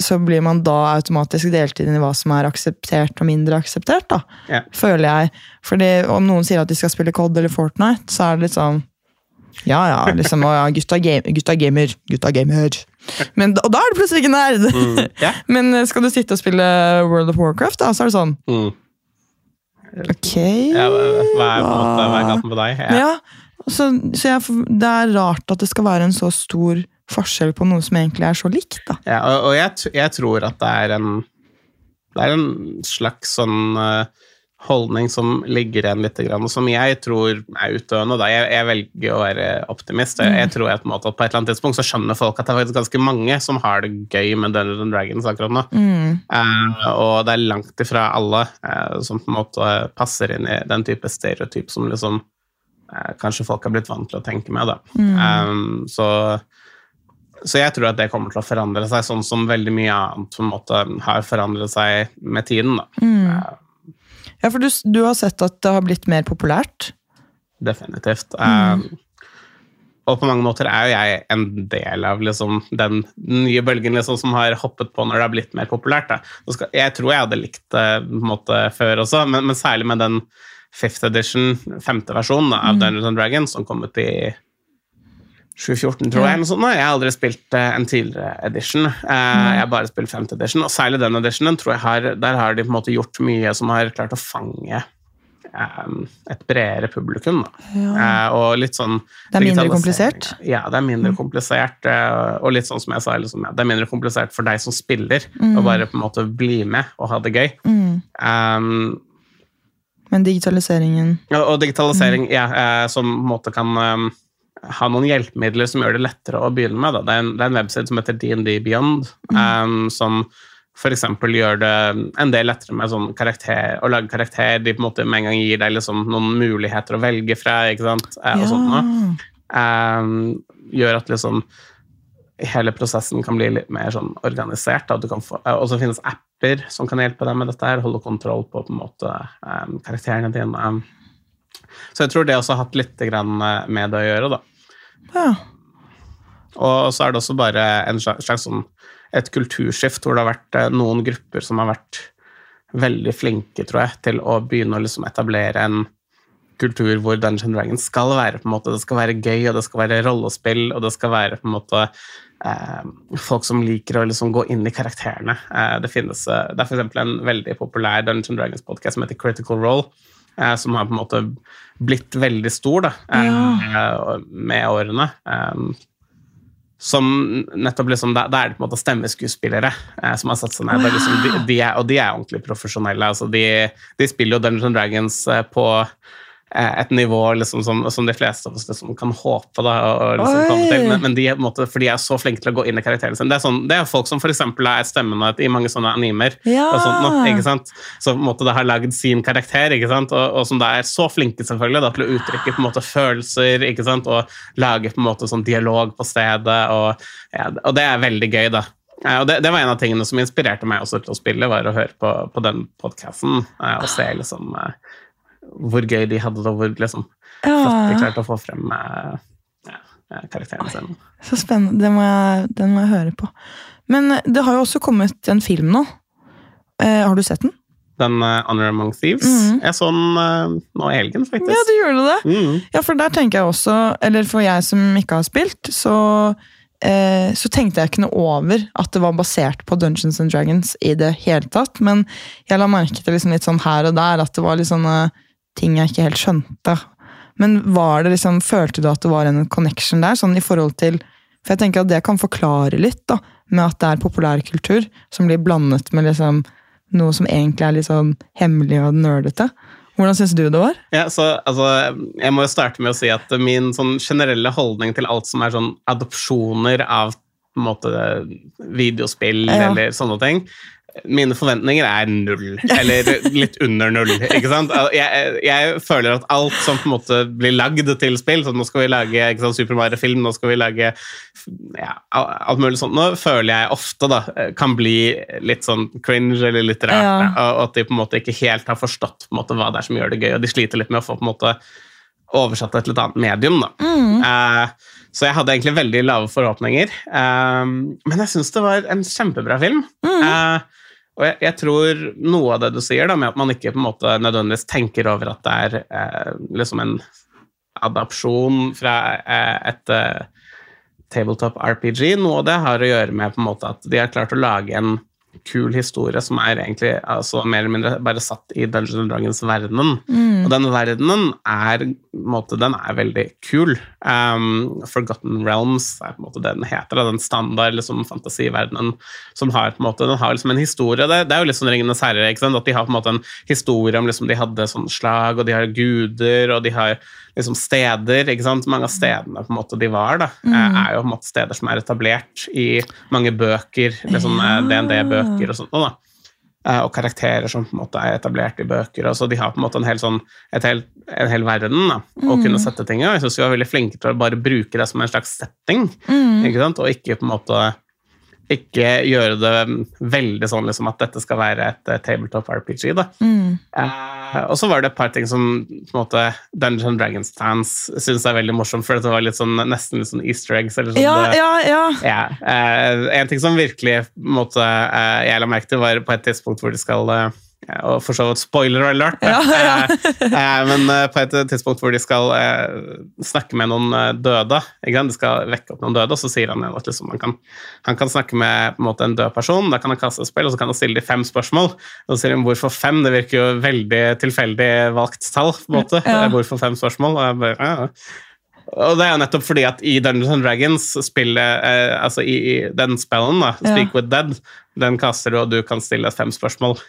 så blir man da automatisk delt inn i hva som er akseptert og mindre akseptert, da. Ja. Føler jeg. Fordi om noen sier at de skal spille COD eller Fortnite, så er det litt sånn Ja, ja, liksom, og ja, gutta, game, gutta gamer, gutta gamer. Men, og da er du plutselig ikke nerd! Mm. yeah. Men eh, skal du sitte og spille World of Warcraft, da, så er det sånn Mm. Ok Ja, hva er, på en måte, hva galt med deg? Ja. Ja, så, så jeg, det er rart at det skal være en så stor forskjell på noe som egentlig er så likt. da. Ja, og, og jeg, jeg tror at det er en Det er en slags sånn eh, holdning som ligger igjen litt, og som jeg tror er utdøende. Da. Jeg, jeg velger å være optimist. Jeg, jeg tror at, på, et eller annet tidspunkt så skjønner folk at det er faktisk ganske mange som har det gøy med Dungeons and Dragons akkurat nå. Mm. Eh, og det er langt ifra alle eh, som på en måte passer inn i den type stereotyp som liksom eh, kanskje folk har blitt vant til å tenke med. Da. Eh, så, så jeg tror at det kommer til å forandre seg, sånn som veldig mye annet på en måte har forandret seg med tiden. Da. Eh, Ja, for du, du har sett at det har blitt mer populært. definitivt. Eh, og på mange måter er jo jeg en del av liksom, den nye bølgen liksom, som har hoppet på når det har blitt mer populært. Da. Jeg tror jeg hadde likt det før også, men, men særlig med den fifth edition, femte versjonen av av Dungeons and Dragons, som kom ut i 2014, tror jeg. sånt. Jeg har aldri spilt eh, en tidligere edition. Eh, jeg har bare spilt femte edition, og særlig den editionen tror jeg har, der har de på en måte gjort mye som har klart å fange eh, et bredere publikum. Da. Eh, og litt sånn Det er mindre komplisert? Ja, det er mindre komplisert. eh, Og litt sånn som jeg sa, liksom, ja, det er mindre komplisert for deg som spiller, å bare på en måte bli med og ha det gøy. Mm. Um, Men digitaliseringen og, og digitalisering, ja, eh, som på en måte kan ha noen hjelpemidler som gjør det lettere å begynne med. Det, er en, det er en webside som heter DND Beyond, um, som f.eks. gjør det en del lettere med sånn karakter, å lage karakter. De på en måte med en gang gir deg liksom noen muligheter å velge fra. ikke sant? Eh, og sånt noe. Um, gjør at liksom hele prosessen kan bli litt mer sånn organisert. Da. Du kan få, og så finnes apper som kan hjelpe deg med dette, her, holde kontroll på, på en måte, um, karakterene dine. Så jeg tror det også har hatt litt eh, med det å gjøre. da. Ja. Og så er det også bare en slags, sånn, et kulturskift hvor det har vært eh, noen grupper som har vært veldig flinke, tror jeg, til å begynne å liksom etablere en kultur hvor Dungeons and Dragons skal være på en måte, det skal være gøy, og det skal være rollespill, og det skal være på en måte eh, folk som liker å liksom gå inn i karakterene. Eh, det finnes, eh, det er eksempel en veldig populær Dungeons Dragons-podkast som heter Critical Role, som har på en måte blitt veldig stor da, eh, med årene. Eh, som nettopp liksom, da, da er det på en måte stemmeskuespillere eh, som har satt seg ned. Er Liksom, de, de er, og de er ordentlig profesjonelle. Altså, de, de spiller jo Dungeons Dragons eh, på eh, et nivå liksom, som, som de fleste av oss liksom, kan håpe da, og, liksom, til. Men, men de, måte, for de er så flinke til å gå inn i karakteren sin. Det er, sånn, det er folk som eksempel er stemmene i mange sånne animer. Ja! Og sånt, nå, ikke sant? En måte har lagd sin karakter, ikke sant? Og, og som da er så flinke selvfølgelig da, til å uttrykke på en måte følelser ikke sant? og lage på en måte sånn dialog på stedet. Og, ja, og det er veldig gøy, da. Ja, Og det, det var en av tingene som inspirerte meg også til å spille, var å høre på, på den podkasten og se liksom eh, hvor gøy de hadde det, og hvor liksom flott de klarte å få frem eh, ja, karakterene sine. Så spennende. Den må, jeg, den må jeg høre på. Men eh, det har jo også kommet en film nå. Eh, har du sett den? Den uh, Honor Among Thieves. Mhm. Jeg så den uh, nå i helgen, faktisk. Ja, du gjorde det. Mhm. Ja, for der tenker jeg også, eller for jeg som ikke har spilt, så, eh, så tenkte jeg ikke noe over at det var basert på Dungeons and Dragons i det hele tatt. Men jeg la merke til liksom litt sånn her og der at det var litt sånne ting jeg ikke helt skjønte. Men var det liksom, følte du at det var en connection der, sånn i forhold til For jeg tenker at det kan forklare litt, da, med at det er populærkultur som blir blandet med liksom noe som egentlig er litt sånn hemmelig og nerdete. Hvordan syns du det var? Ja, så altså, Jeg må jo starte med å si at min sånn generelle holdning til alt som er sånn adopsjoner av på en måte, videospill Ja. eller sånne ting Mine forventninger er null, eller litt under null. ikke sant? Jeg, jeg føler at alt som på en måte blir lagd til spill, så nå skal vi lage ikke sant, Super Mario-film, nå skal vi lage ja, alt mulig sånt, nå føler jeg ofte da, kan bli litt sånn cringe eller litt rart. Ja. Og at de på en måte ikke helt har forstått på en måte, hva det er som gjør det gøy, og de sliter litt med å få på en måte oversatt til et annet medium. da. Eh, så jeg hadde egentlig veldig lave forhåpninger. Eh, men jeg syns det var en kjempebra film. Eh, og jeg, jeg tror noe av det du sier, da, med at man ikke på en måte nødvendigvis tenker over at det er eh, liksom en adopsjon fra eh, et eh, tabletop RPG. Noe av det har å gjøre med på en måte at de har klart å lage en kul historie som er egentlig altså, mer eller mindre bare satt i Dungeons and Dragons-verdenen. Mm. Og den verdenen er, måte, den er veldig kul. Um, Forgotten Realms er på en måte det den heter. Den standard liksom, fantasiverdenen som har på en måte, den har liksom en historie. Det, det er jo litt sånn Ringenes herre, at de har på en måte en historie om liksom, de hadde sånn slag, og de har guder, og de har liksom steder. ikke sant? Mange av stedene på en måte de var, da, Mm. er jo på en måte steder som er etablert i mange bøker, liksom Ja. DND-bøker og sånt. da. Eh, Og karakterer som på en måte er etablert i bøker. og så De har på en måte en hel, sånn, hel, en hel verden da, å kunne sette ting i. Jeg syns vi var veldig flinke til å bare bruke det som en slags setting, Mm. ikke sant? og ikke på en måte ikke gjøre det veldig sånn liksom, at dette skal være et eh, tabletop RPG. da. Mm. Uh, og så var det et par ting som på en måte Dungeons Dragons-fans syns er veldig morsomt, for det var litt sånn, nesten litt sånn easter eggs. eller sånn, Ja, ja, ja. ja, Uh, En ting som virkelig måte, uh, jeg la merke til, var på et tidspunkt hvor de skal eh, Og for så vidt spoiler alert, Ja, ja. Eh, eh, men eh, på et tidspunkt hvor de skal snakke med noen døde? De skal vekke opp noen døde, og så sier han at liksom, han, kan, han kan snakke med på en, måte, en død person, da kan han kaste et spill, og så kan han stille de fem spørsmål. Og så sier han hvorfor fem? Det virker jo veldig tilfeldig valgt tall. på en måte. Ja. Hvorfor fem spørsmål? Og jeg bare, ja, ja. Og det er jo nettopp fordi at i Dungeons and Dragons, spillet, eh, altså i, i den spellen, da, Ja. Speak with Dead, den kaster du, og du kan stille fem spørsmål.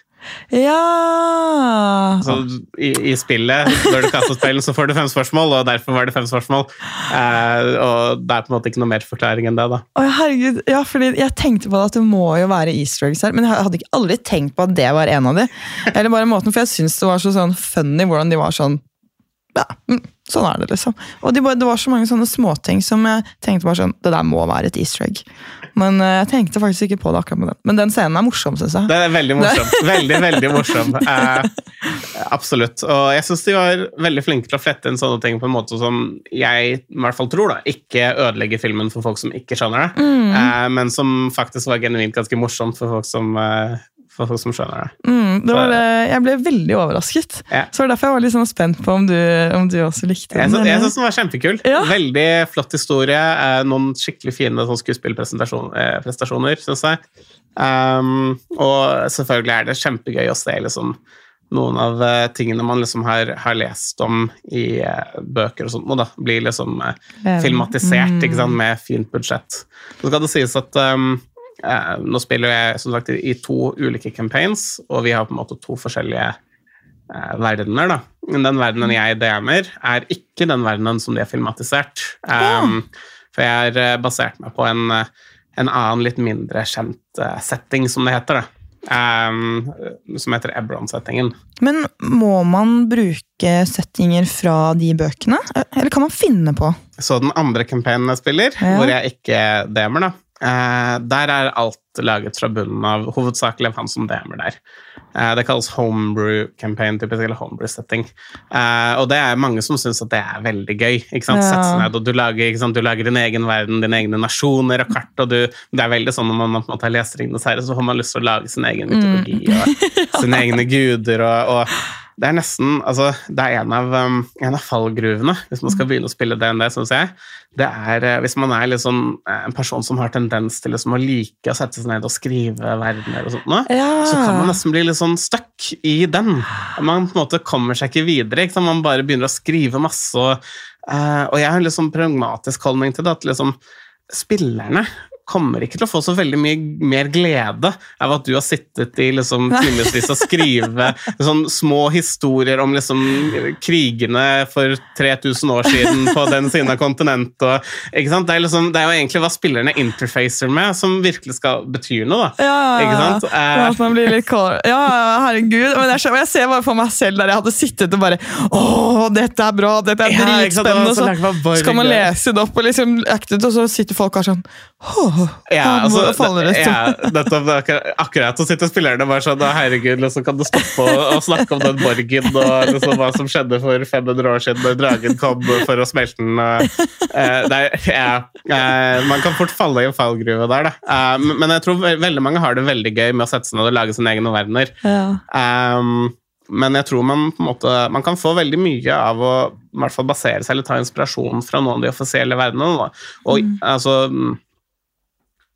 Ja Så i, i spillet, når du kaster spillen, så får du fem spørsmål, og derfor var det fem spørsmål. Eh, og det er på en måte ikke noe mer forklaring enn det, da. Å, herregud, ja, fordi Jeg tenkte på det at det må jo være easter eggs her, men jeg hadde ikke aldri tenkt på at det var en av de. Eller bare måten, For jeg syns det var så sånn funny hvordan de var sånn ja, mm, Sånn er det, liksom. Og de bare, det var så mange sånne småting som jeg tenkte bare sånn Det der må være et easter egg. Men uh, jeg tenkte faktisk ikke på det akkurat med den. Men den scenen er morsom, syns jeg. Det er veldig morsom. Veldig, veldig morsom. Uh, absolutt. Og jeg syns de var veldig flinke til å flette inn sånne ting på en måte som jeg i hvert fall tror da, ikke ødelegger filmen for folk som ikke skjønner det, eh, men som faktisk var genuint ganske morsomt for folk som, for folk som skjønner det. Mm, det var jeg ble veldig overrasket. Ja. Så det var derfor jeg var litt sånn spent på om du, om du også likte Jeg den. jeg eller? syns den var kjempekul. Ja. Veldig flott historie. eh, Noen skikkelig fine sånn skuespillprestasjoner, syns jeg. Um, og selvfølgelig er det kjempegøy å se liksom, noen av eh, tingene man liksom har, har lest om i uh, bøker og sånt, og da blir liksom uh, filmatisert Mm. sant, med fint budsjett. Så skal det sies at um, eh, nå spiller jeg som sagt i, to ulike campaigns, og vi har på en måte to forskjellige eh, verdener. da. Men den verdenen jeg DM-er, er ikke den verdenen som de har filmatisert. Um, For jeg har eh, basert meg på en, eh, en annen, litt mindre kjent setting, som det heter. Um, som heter Ebron-settingen. Men må man bruke settinger fra de bøkene? Eller kan man finne på? Så den andre campaignen jeg spiller, Ja. hvor jeg ikke DM-er, da, eh, der er alt laget fra bunnen av hovedsakelig av han som DM-er der. Eh, det kalles homebrew campaign, typisk, eller homebrew setting. Eh, og det er mange som syns at det er veldig gøy. ikke sant? Ja. Sette ned, og du lager, du lager din egen verden, dine egne nasjoner og kart. og du, Det er veldig sånn når man måte har lest Ringenes herre, så får man lyst til å lage sin egen mytologi og sine egne guder. og, og det er nesten altså, det er en av, um, en av fallgruvene hvis man skal begynne å spille DND, syns jeg. Det er uh, hvis man er liksom, eh, en person som har tendens til liksom, å like å sette seg ned og skrive verdener og sånt, noe, Ja. så kan man nesten bli litt sånn stuck i den. Man på en måte kommer seg ikke videre. Ikke? Man bare begynner å skrive masse. Og, uh, og jeg har en sånn pragmatisk holdning til det. at liksom spillerne kommer ikke til å få så veldig mye mer glede av at du har sittet i liksom, timevis og skrive sånn små historier om liksom, krigene for 3000 år siden på den siden av kontinentet. Og? Det, liksom, det er jo egentlig hva spillerne interfacer med, som virkelig skal bety noe. da. Ja, ja, ja. Ja, herregud. Men jeg, jeg ser bare for meg selv der jeg hadde sittet og bare Å, dette er bra! Dette er dritspennende! og så skal man lese det opp, og liksom og så sitter folk her sånn Åh, Ja, altså, det ja, nettopp, det akkurat- akkurat så sitter spillerne bare sånn Herregud, liksom, kan du stoppe å, å snakke om den borgen og liksom, hva som skjedde for 500 år siden når dragen kom for å smelte den? eh, det er, ja, eh, man kan fort falle i en fallgruve der, da. Eh, men men jeg tror ve- veldig mange har det veldig gøy med å sette seg ned og lage sine egne verdener. Ja. Um, men jeg tror man på en måte Man kan få veldig mye av å i hvert fall basere seg eller ta inspirasjon fra noen av de offisielle verdenene. Da. Og Mm. altså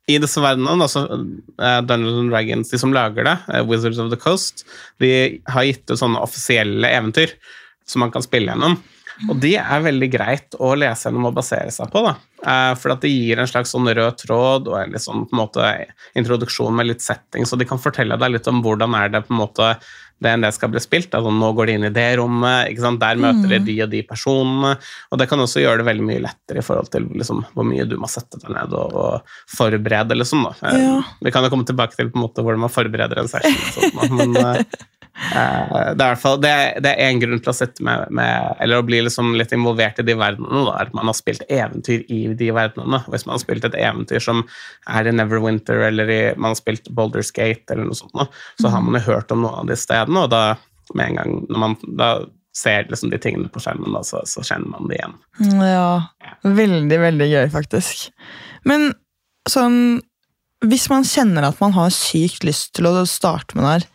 i disse verdenene, altså Dungeons and Dragons, de som lager det, eh, Wizards of the Coast, de har gitt ut sånne offisielle eventyr som man kan spille gjennom. Og de er veldig greit å lese gjennom og basere seg på. da. Eh, For at det gir en slags sånn rød tråd og en litt sånn på en måte introduksjon med litt setting, så de kan fortelle deg litt om hvordan er det på en måte DND skal bli spilt. Altså, nå går de inn i det rommet, der møter de de og de personene. Og det kan også gjøre det veldig mye lettere i forhold til liksom, hvor mye du må sette deg ned og, og forberede. Liksom. Eh, Ja. Vi kan jo komme tilbake til på en måte hvordan man forbereder en session. og sånt. Men eh, det er fall det, det er én grunn til å med, med Eller å bli liksom litt involvert i de verdenene. Da, at man har spilt eventyr i de verdenene. Hvis man har spilt et eventyr som er i Neverwinter, eller i, man har spilt Boulders Gate, eller noe sånt, så har man jo hørt om noen av de stedene, og da med en gang når man da ser liksom de tingene på skjermen, da, så, så kjenner man det igjen. Ja, veldig, veldig gøy, faktisk. Men sånn Hvis man kjenner at man har sykt lyst til å starte med det her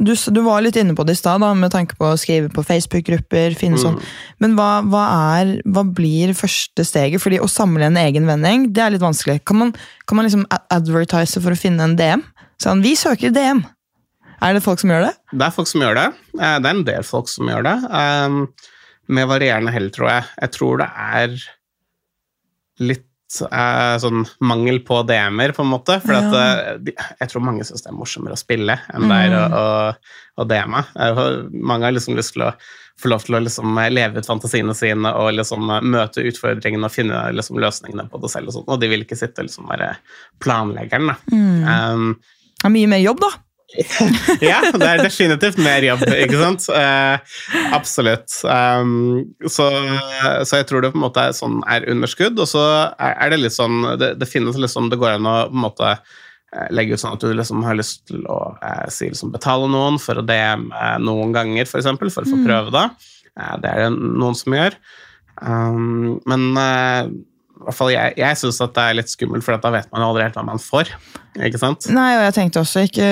Du, du var litt inne på det i stad, med tanke på å skrive på Facebook-grupper. finne sånn. Men hva, hva, er, hva blir første steget? Fordi Å samle en egen vending det er litt vanskelig. Kan man, kan man liksom advertise for å finne en DM? Sånn, vi søker DM. Er det folk som gjør det? Det er folk som gjør det. Eh, Det er en del folk som gjør det. Um, Med varierende hell, tror jeg. Jeg tror det er litt eh, sånn mangel på DM-er, på en måte. For Ja. at, de, jeg tror mange syns det er morsommere å spille enn det er å, å, å DM-e. Eh, Mange har liksom lyst til å få lov til å liksom leve ut fantasiene sine og liksom møte utfordringene og finne liksom løsningene på det selv. Og, sånt, og de vil ikke sitte og liksom være planleggeren. Da. Um, Det er mye mer jobb, da. ja, det er definitivt mer jobb, ikke sant? Eh, absolutt. Um, så, så jeg tror det på en måte er, sånn, er underskudd, og så er, det litt sånn det, det finnes liksom Det går an å på en måte eh, legge ut sånn at du liksom har lyst til å eh, si liksom betale noen for å DM eh, noen ganger, for eksempel, for å få prøve det. Eh, det er det noen som gjør. Um, men eh, hvert fall jeg, jeg syns det er litt skummelt, for da vet man jo aldri helt hva man får. Ikke sant? Nei, og jeg tenkte også ikke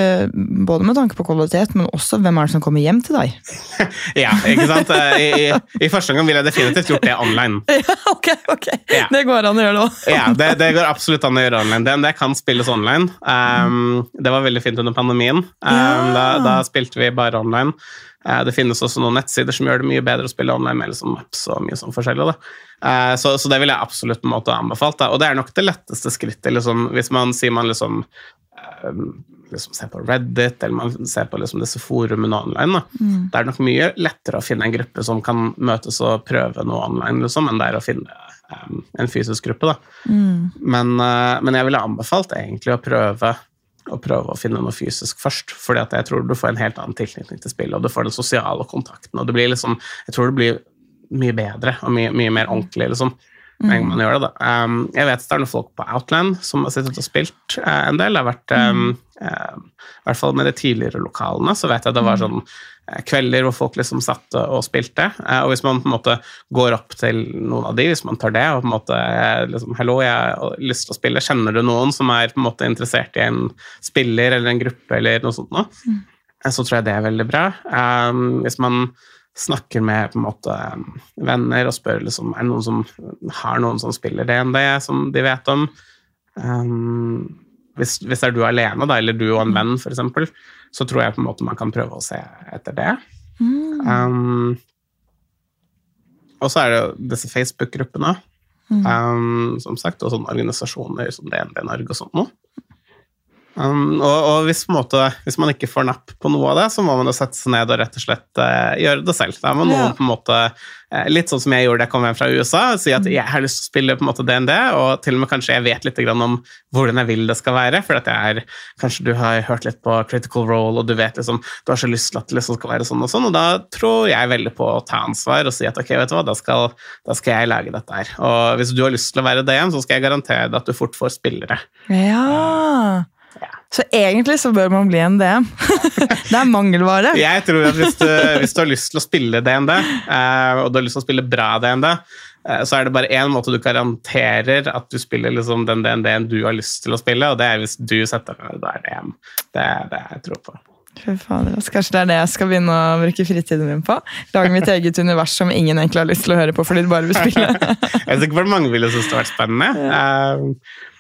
Både med tanke på kvalitet, men også hvem er det som kommer hjem til deg? Ja, ikke sant? I, i, I første gang ville jeg definitivt gjort det online. Ja, ok, ok. Ja. Det går an å gjøre det òg. Ja, det, det går absolutt an å gjøre online. Det, det kan spilles online. Um, det var veldig fint under pandemien. Um, Ja. da, da spilte vi bare online. Uh, det finnes også noen nettsider som gjør det mye bedre å spille online med liksom maps og mye sånn forskjellig. Da. Uh, så, så det vil jeg absolutt på en måte anbefalt. Da. Og det er nok det letteste skrittet liksom, hvis man sier man liksom um, liksom ser på Reddit eller man ser på liksom disse forumene online. Da. Det er nok mye lettere å finne en gruppe som kan møtes og prøve noe online, liksom, enn det er å finne um, en fysisk gruppe. Da. Men, uh, men jeg ville anbefalt egentlig å prøve, å prøve å finne noe fysisk først. fordi at jeg tror du får en helt annen tilknytning til spillet, og du får den sosiale kontakten. og det blir liksom, Jeg tror det blir mye bedre og mye, mye mer ordentlig. liksom, gang man gjør det. Da. Um, jeg vet det er noen folk på Outland som har sittet og spilt uh, en del. Det har vært, um, uh, I hvert fall med de tidligere lokalene så vet jeg det var sånn uh, kvelder hvor folk liksom satt og spilte. Eh, og hvis man på en måte går opp til noen av de, hvis man tar det og på en måte liksom, Hallo, jeg har lyst til å spille. Kjenner du noen som er på en måte interessert i en spiller eller en gruppe eller noe sånt noe? Eh, Så tror jeg det er veldig bra. Um, hvis man snakker med på en måte venner og spør liksom, er det noen som har noen som spiller DND, som de vet om. Um, hvis, hvis det er du alene, da, eller du og en venn, f.eks., så tror jeg på en måte man kan prøve å se etter det. Um, og så er det jo disse Facebook-gruppene, um, som sagt, og sånne organisasjoner som DND Norge og sånt noe. Um, og, og hvis, måte, hvis man ikke får napp på noe av det, så må man jo sette seg ned og rett og slett uh, gjøre det selv. Da må noen Ja. på en måte, uh, Litt sånn som jeg gjorde da jeg kom hjem fra USA, si at jeg har lyst til å spille på en måte DND, og til og med kanskje jeg vet litt grann om hvordan jeg vil det skal være. For at jeg er, kanskje du har hørt litt på Critical Role, og du vet liksom, du har så lyst til at det liksom skal være sånn og sånn, og da tror jeg veldig på å ta ansvar og si at ok, vet du hva, da skal, da skal jeg lage dette her. Og hvis du har lyst til å være DM, så skal jeg garantere deg at du fort får spillere. Ja. Så egentlig så bør man bli en DM. det er mangelvare. Jeg tror at hvis du, hvis du har lyst til å spille DND, eh, og du har lyst til å spille bra DND, eh, så er det bare én måte du garanterer at du spiller liksom den DND-en du har lyst til å spille, og det er hvis du setter deg der er DM. Det er det jeg tror på. Fader, altså, Kanskje det er det jeg skal begynne å bruke fritiden min på? Lage mitt eget univers som ingen egentlig har lyst til å høre på fordi de bare vil spille. jeg vet ikke hvor mange ville synes det vært spennende. Uh,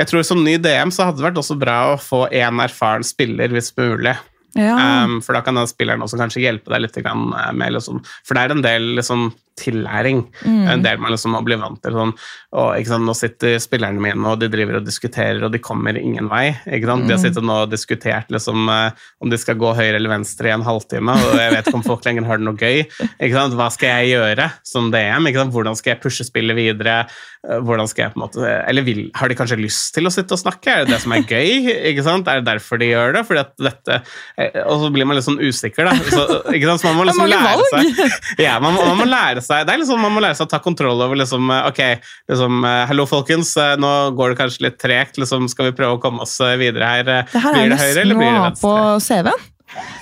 jeg tror Som ny DM så hadde det vært også bra å få én erfaren spiller, hvis mulig. Ja. Um, for da kan spilleren også kanskje hjelpe deg litt med liksom, For det er en del liksom, tillæring. Mm. En del man liksom må bli vant til. Sånn, og, sant, nå sitter spillerne mine og de driver og diskuterer, og de kommer ingen vei. Mm. De har mm. sittet nå og diskutert liksom, eh, om de skal gå høyre eller venstre i en halvtime, og jeg vet ikke om folk lenger har det noe gøy. Hva skal jeg gjøre som DM? Hvordan skal jeg pushe spillet videre? Eh, hvordan skal jeg på en måte, eller vil, Har de kanskje lyst til å sitte og snakke? Er det det som er gøy? Ikke sant? Er det derfor de gjør det? Fordi at dette, eh, og så blir man litt sånn usikker, da. Så? Så man må liksom lære seg ja, man, man må lære seg Det er liksom, Man må lære seg å ta kontroll over liksom, eh, Ok, liksom, eh, hallo, folkens. Eh, nå går det kanskje litt tregt. Liksom, skal vi prøve å komme oss videre her? Det her blir det høyre, eller blir det venstre? på CV-en.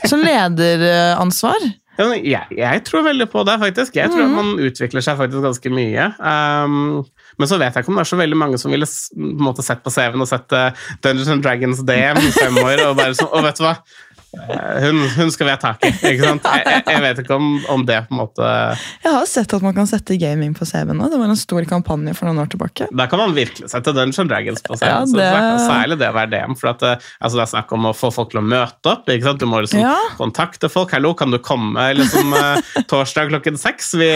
Som lederansvar. Ja, jeg, jeg, tror veldig på det, faktisk. Jeg tror mm. at man utvikler seg faktisk ganske mye. Um, men så vet jeg ikke om det er så veldig mange som ville på måte sett på CV-en og sett uh, Dungeons and Dragons DM i fem år og bare sånn Og vet du hva? Eh, hun, hun, skal vi ha tak i. ikke sant? Jeg, jeg, vet ikke om, om, det på en måte Jeg har sett at man kan sette gaming på CV-en. Det var en stor kampanje for noen år tilbake. Da kan man virkelig sette Dungeon Dragons på CV-en. Ja, det... Særlig det å være DM. for at, eh, altså, Det er snakk om å få folk til å møte opp. ikke sant? Du må liksom ja. kontakte folk. 'Hallo, kan du komme liksom, eh, torsdag klokken seks?' Vi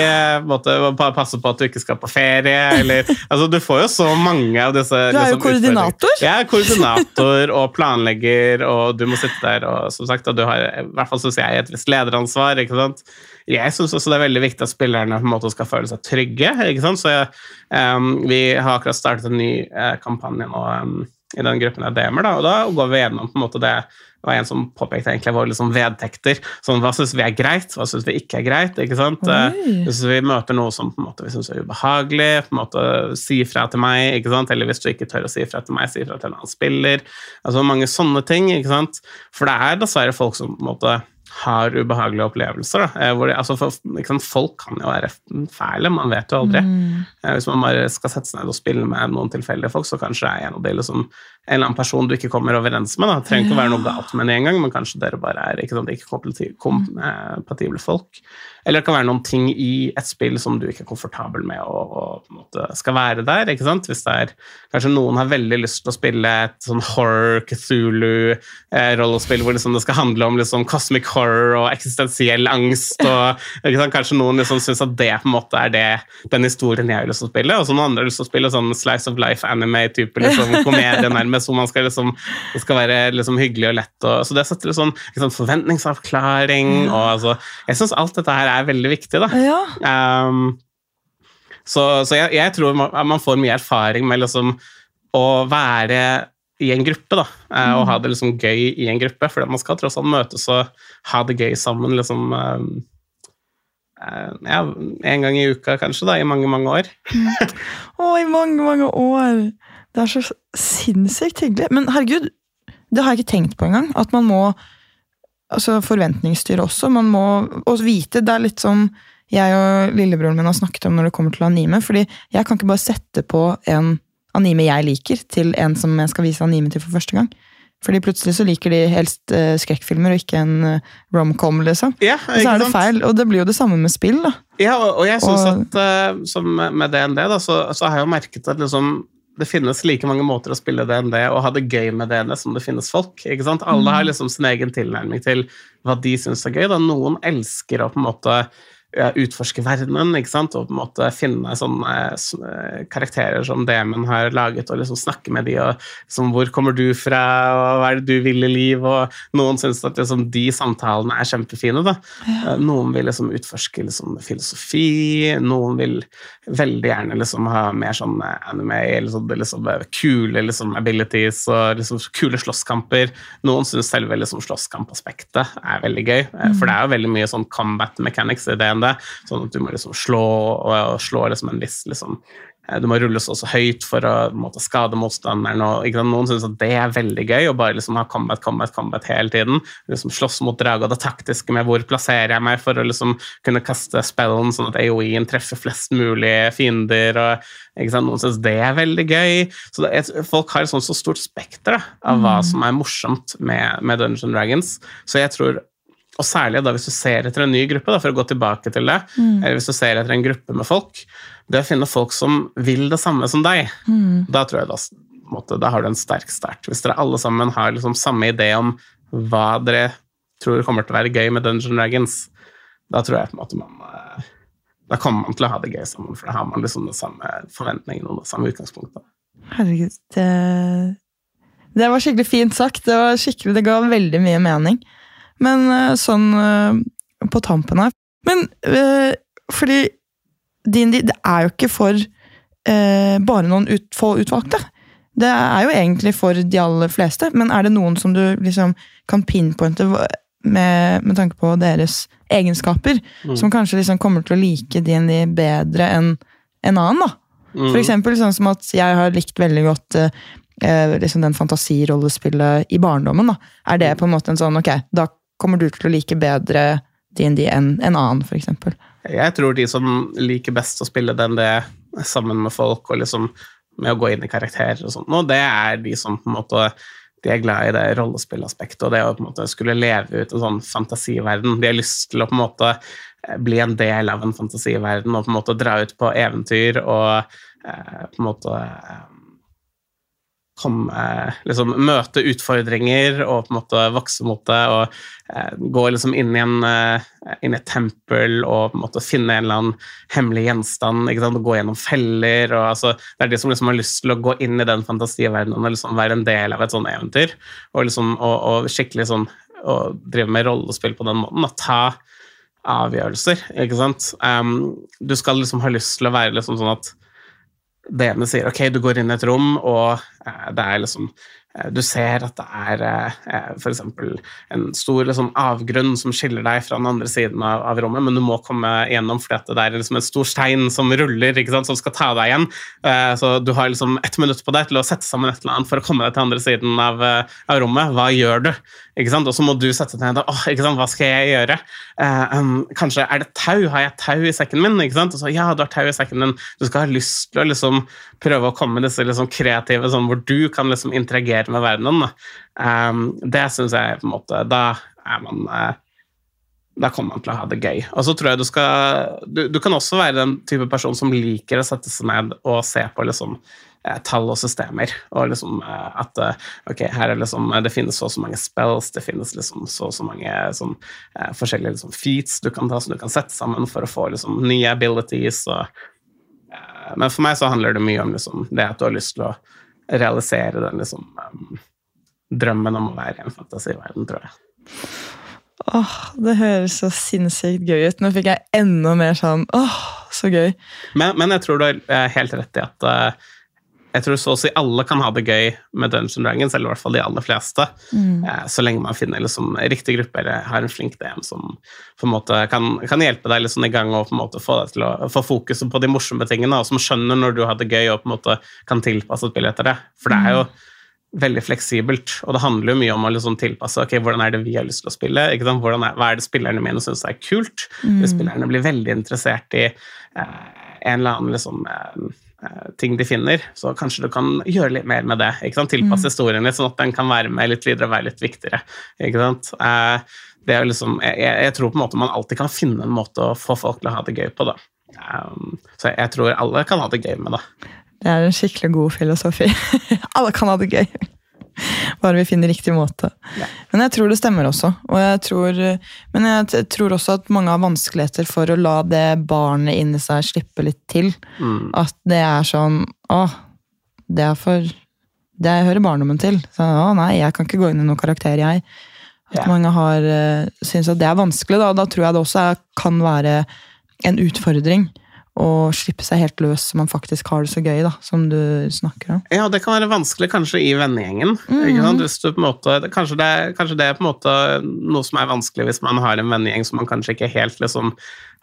måtte passe på at du ikke skal på ferie. eller, altså Du får jo så mange av disse Du er jo liksom, koordinator. Ja, koordinator og planlegger, og du må sitte der og som sagt, og du har i hvert fall synes jeg, et visst lederansvar. ikke sant? Jeg syns også det er veldig viktig at spillerne på en måte skal føle seg trygge. ikke sant? Så jeg, um, Vi har akkurat startet en ny uh, kampanje nå um, i den gruppen av DM-er, da, og da går vi gjennom på en måte det det var en som påpekte egentlig våre liksom vedtekter. Sånn, Hva syns vi er greit, hva syns vi ikke er greit? ikke sant? Oi. Hvis vi møter noe som på en måte vi syns er ubehagelig, på en måte si fra til meg, ikke sant? eller hvis du ikke tør å si fra til meg, si fra til en annen spiller. altså Mange sånne ting. ikke sant? For det er dessverre folk som på en måte har ubehagelige opplevelser. Eh, det, altså for, liksom, folk kan jo være fæle, man vet jo aldri. Mm. Eh, hvis man bare skal sette seg ned og spille med noen tilfeldige folk, så kanskje det er en av de liksom, en eller annen person du ikke kommer overens med. Da. Det trenger ikke å være noe galt med det engang, men kanskje dere bare er ikke, sant, ikke kompatible folk. Eller det kan være noen ting i et spill som du ikke er komfortabel med og, og skal være der. ikke sant? Hvis det er Kanskje noen har veldig lyst til å spille et sånn horror, Cthulhu-rollespill eh, hvor liksom det skal handle om liksom cosmic horror og eksistensiell angst. og Kanskje noen liksom syns at det på en måte er det, den historien jeg har lyst til å spille, og så noen andre har lyst til å spille sånn slice of life anime-type liksom, komedie nærmest, hvor man skal liksom, det skal være liksom hyggelig og lett. Og, så det setter sånn liksom forventningsavklaring og altså, Jeg syns alt dette her er veldig viktig. da. Ja. Um, så, så jeg, jeg, tror man får mye erfaring med liksom å være i en gruppe, da, mm. og ha det liksom gøy i en gruppe. For man skal tross alt møtes og ha det gøy sammen liksom um, ja, en gang i uka, kanskje, da, i mange, mange år. Å, i mange, mange år! Det er så sinnssykt hyggelig. Men herregud, det har jeg ikke tenkt på engang. At man må altså forventningsstyre også. Man må også vite. Det er litt som jeg og lillebroren min har snakket om når det kommer til anime. fordi jeg kan ikke bare sette på en anime jeg liker, til en som jeg skal vise anime til for første gang. Fordi plutselig så liker de helst uh, skrekkfilmer og ikke en uh, romcom, liksom. Ja, og så er det feil. Og det blir jo det samme med spill, da. Ja, og, og jeg syns at uh, som med DND, da, så, så, har jeg jo merket at liksom det finnes like mange måter å spille DND og ha det gøy med DND som det finnes folk. ikke sant? Alle har mm. liksom sin egen tilnærming til hva de syns er gøy. Da. Noen elsker å på en måte utforske verdenen ikke sant? og på en måte finne sånne eh, karakterer som DM-en har laget, og liksom snakke med de, og liksom, hvor kommer du fra, og hva er det du vil i liv? og Noen syns at liksom, de samtalene er kjempefine. da. Ja. Eh, noen vil liksom utforske liksom, filosofi, noen vil veldig gjerne liksom, ha mer sånn anime, liksom, liksom, kule liksom, abilities og liksom, kule slåsskamper. Noen syns selve liksom, slåsskampaspektet er veldig gøy, mm. for det er jo veldig mye sånn combat mechanics i det det. Sånn at du må liksom slå og slå liksom en viss liksom, eh, du må rulles også høyt for å måte, skade motstanderen. Og? Noen syns at det er veldig gøy å bare liksom ha combat, combat, combat hele tiden. Liksom Slåss mot drag og det taktiske med hvor plasserer jeg meg for å liksom kunne kaste spellen sånn at AOE-en treffer flest mulig fiender. og? Noen syns det er veldig gøy. Så det Folk har et sånt så stort spekter da, av hva Mm. som er morsomt med, med Dungeons Dragons. Så jeg tror og særlig da hvis du ser etter en ny gruppe, da, for å gå tilbake til det, Mm. eller hvis du ser etter en gruppe med folk, det å finne folk som vil det samme som deg, Mm. da tror jeg da, måte, da har du en sterk start. Hvis dere alle sammen har liksom samme idé om hva dere tror kommer til å være gøy med Dungeons Dragons, da tror jeg på en måte man eh, Da kommer man til å ha det gøy sammen, for da har man liksom de samme forventningene og det samme utgangspunktet. Herregud, det, det var skikkelig fint sagt. Det, var skikkelig, det ga veldig mye mening. Men eh, sånn eh, på tampen her Men eh, fordi D&D det er jo ikke for bare noen ut, få utvalgte. Det er jo egentlig for de aller fleste, men er det noen som du liksom kan pinpointe med, med tanke på deres egenskaper, Mm. som kanskje liksom kommer til å like D&D bedre enn en annen? da? Mm. For eksempel sånn som at jeg har likt veldig godt eh, liksom den fantasirollespillet i barndommen. da. Er det på en måte en sånn ok, da kommer du til å like bedre DND enn en annen, eksempel? Jeg tror de som liker best å spille den det sammen med folk og liksom med å gå inn i karakterer og sånt, og det er de som på en måte de er glad i det rollespillaspektet og det å på en måte skulle leve ut en sånn fantasiverden. De har lyst til å på en måte eh, bli en del av en fantasiverden og på en måte dra ut på eventyr og eh, på en måte eh, komme, liksom, møte utfordringer og på en måte vokse mot det. og eh, Gå liksom inn i, en, eh, inn i et tempel og på en måte finne en eller annen hemmelig gjenstand. og Gå gjennom feller. og altså, Det er de som liksom har lyst til å gå inn i den fantasiverdenen og liksom være en del av et sånt eventyr. Og, liksom, og, og skikkelig sånn og drive med rollespill på den måten. og ta avgjørelser, ikke sant. Um, du skal liksom ha lyst til å være liksom sånn at det ene sier ok, du går inn i et rom, og eh, det er liksom eh, Du ser at det er eh, f.eks. en stor liksom, avgrunn som skiller deg fra den andre siden av, av rommet, men du må komme gjennom fordi det er liksom en stor stein som ruller, som skal ta deg igjen. Eh, så du har liksom ett minutt på deg til å sette sammen et eller annet for å komme deg til andre siden av, eh, av rommet. Hva gjør du? Og så må du sette deg ned og oh, ikke sant? hva skal jeg gjøre? Eh, um, kanskje er det tau? Har jeg tau i sekken min? Ikke sant? Og så, ja, du har tau i sekken din. Du skal ha lyst til å liksom prøve å komme med disse liksom kreative, sånn, hvor du kan liksom interagere med verdenen. Um, det syns jeg på en måte Da er man eh, da kommer man til å ha det gøy. Og så tror jeg du skal du, du kan også være den type person som liker å sette seg ned og se på liksom tall og systemer. Og liksom eh, at eh, ok, her er liksom eh, Det finnes så og så mange spells, det finnes liksom så og så mange sånn, eh, forskjellige liksom, feats du kan ta som du kan sette sammen for å få liksom nye abilities. Og, eh, men for meg så handler det mye om liksom, det at du har lyst til å realisere den liksom drømmen om å være i en fantasiverden, tror jeg. Åh, Det høres så sinnssykt gøy ut. Nå fikk jeg enda mer sånn åh, så gøy. Men, men jeg tror du har helt rett i at eh, jeg tror så å si alle kan ha det gøy med Dungeons Dragons, eller i hvert fall de aller fleste, eh, så lenge man finner liksom riktig gruppe eller har en flink DM som på en måte kan, kan hjelpe deg liksom i gang og på en måte få deg til å få fokuset på de morsomme tingene, og som skjønner når du har det gøy og på en måte kan tilpasse et bilde etter det. For det er jo veldig fleksibelt, og det handler jo mye om å liksom tilpasse ok, hvordan er det vi har lyst til å spille. Er, hva er det spillerne mine syns er kult? Hvis spillerne blir veldig interessert i eh, en eller annen liksom, eh, eh, ting de finner, så kanskje du kan gjøre litt mer med det. Tilpasse historien litt, sånn at den kan være med litt videre og være litt viktigere. Eh, det er liksom, jeg, jeg tror på en måte man alltid kan finne en måte å få folk til å ha det gøy på. da. Um, så jeg tror alle kan ha det gøy med det. Det er en skikkelig god filosofi. Alle kan ha det gøy. Bare vi finner riktig måte. Ja. Men jeg tror det stemmer også. Og jeg tror, men jeg tror også at mange har vanskeligheter for å la det barnet inni seg slippe litt til. Mm. At det er sånn Å, det er for Det hører barndommen til. Så, å nei, jeg kan ikke gå inn i noen karakter, jeg. At Ja. mange har uh, syns at det er vanskelig. Da. da tror jeg det også er, kan være en utfordring å slippe seg helt løs så man faktisk har det så gøy, da, som du snakker om. Ja, det kan være vanskelig kanskje i vennegjengen. Mm. måte, kanskje, det, kanskje det er på en måte noe som er vanskelig hvis man har en vennegjeng som man kanskje ikke helt liksom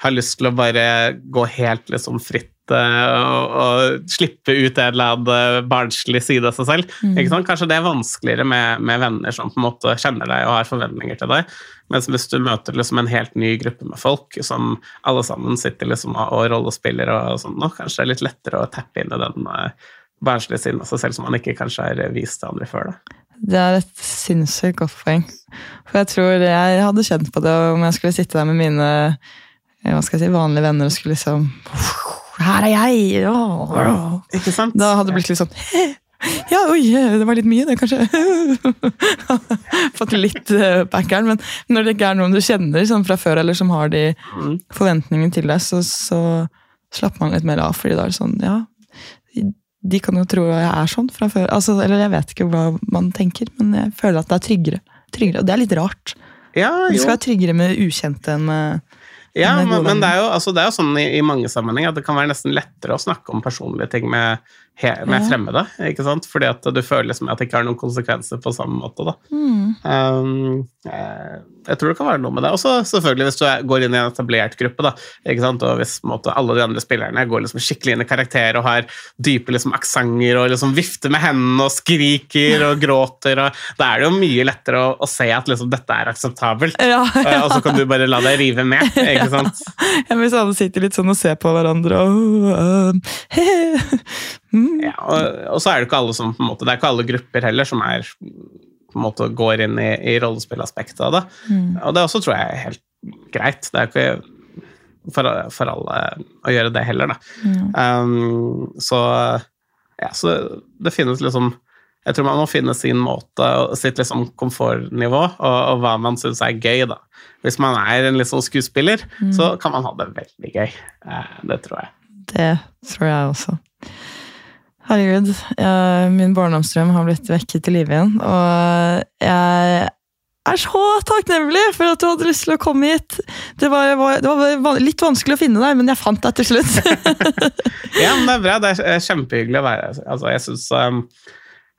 har lyst til å bare gå helt liksom fritt og, og, slippe ut en eller annen barnslig side av seg selv. Mm. Kanskje det er vanskeligere med, med, venner som på en måte kjenner deg og har forventninger til deg. Mens hvis du møter liksom en helt ny gruppe med folk som alle sammen sitter liksom og rollespiller, og sånn, kanskje det er litt lettere å tappe inn i den uh, barnslige siden av seg selv som man ikke kanskje har vist til andre før. da. Det er et sinnssykt godt poeng. For jeg tror jeg hadde kjent på det om jeg skulle sitte der med mine eh, hva skal jeg si, vanlige venner og skulle liksom Her er jeg! Ja. Ikke sant? Da hadde det blitt litt sånn ja, oi, det var litt mye, det, kanskje. Fått litt uh, backeren. Men når det ikke er noen du kjenner sånn fra før, eller som har de mm. forventningene til deg, så, så slapper man litt mer av. fordi da er det sånn, ja, de kan jo tro jeg er sånn fra før. Altså, eller jeg vet ikke hva man tenker, men jeg føler at det er tryggere. tryggere. Og det er litt rart. Ja, det skal være tryggere med ukjente enn med ja, men, men, det, er jo, altså, det er jo sånn i, i, mange sammenhenger at det kan være nesten lettere å snakke om personlige ting med, med fremmede. ikke sant? Fordi at du føler liksom at det ikke har noen konsekvenser på samme måte. da. Mm. Um, eh, jeg tror det kan være noe med det. Og selvfølgelig hvis du går inn i en etablert gruppe, da, ikke sant? og hvis måte, alle de andre spillerne går liksom skikkelig inn i karakter og har dype liksom, aksenter og liksom vifter med hendene og skriker og gråter, og da er det jo mye lettere å, å se at liksom, dette er akseptabelt. Ja, ja. Og så kan du bare la deg rive med. ikke sant? Ja, Hvis alle sitter litt sånn og ser på hverandre og uh, mm. ja, og, og, så er det ikke alle som på en måte, det er ikke alle grupper heller som er på en måte går inn i, i rollespillaspektet av det. Mm. Og det også tror jeg er helt greit. Det er ikke for, for alle å gjøre det heller, da. Mm. Um, så ja, så det finnes liksom Jeg tror man må finne sin måte, sitt liksom komfortnivå, og, og hva man syns er gøy, da. Hvis man er en sånn skuespiller, mm. så kan man ha det veldig gøy. Uh, det tror jeg. Det tror jeg også. Herregud, jeg, min barndomsdrøm har blitt vekket til live igjen. Og jeg er så takknemlig for at du hadde lyst til å komme hit. Det var, det var litt vanskelig å finne deg, men jeg fant deg til slutt. ja, men det er bra. Det er kjempehyggelig å være her. Altså, jeg syns um,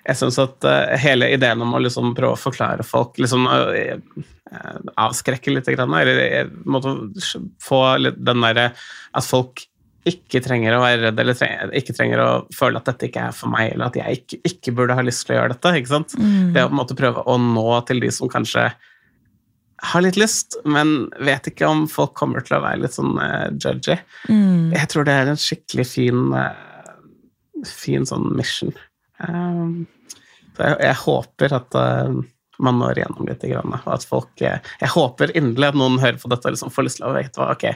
jeg synes at uh, hele ideen om å liksom prøve å forklare folk liksom uh, avskrekke litt, eller måtte få den derre at folk ikke trenger å være redd eller trenger, ikke trenger å føle at dette ikke er for meg, eller at jeg ikke, ikke burde ha lyst til å gjøre dette. ikke sant? Mm. Det å på en måte prøve å nå til de som kanskje har litt lyst, men vet ikke om folk kommer til å være litt sånn uh, judgy. Mm. Jeg tror det er en skikkelig fin, uh, fin sånn mission. Um, så jeg, jeg, håper at uh, man når igjennom litt, og at folk Jeg håper inderlig at noen hører på dette og liksom får lyst til å vite hva ok,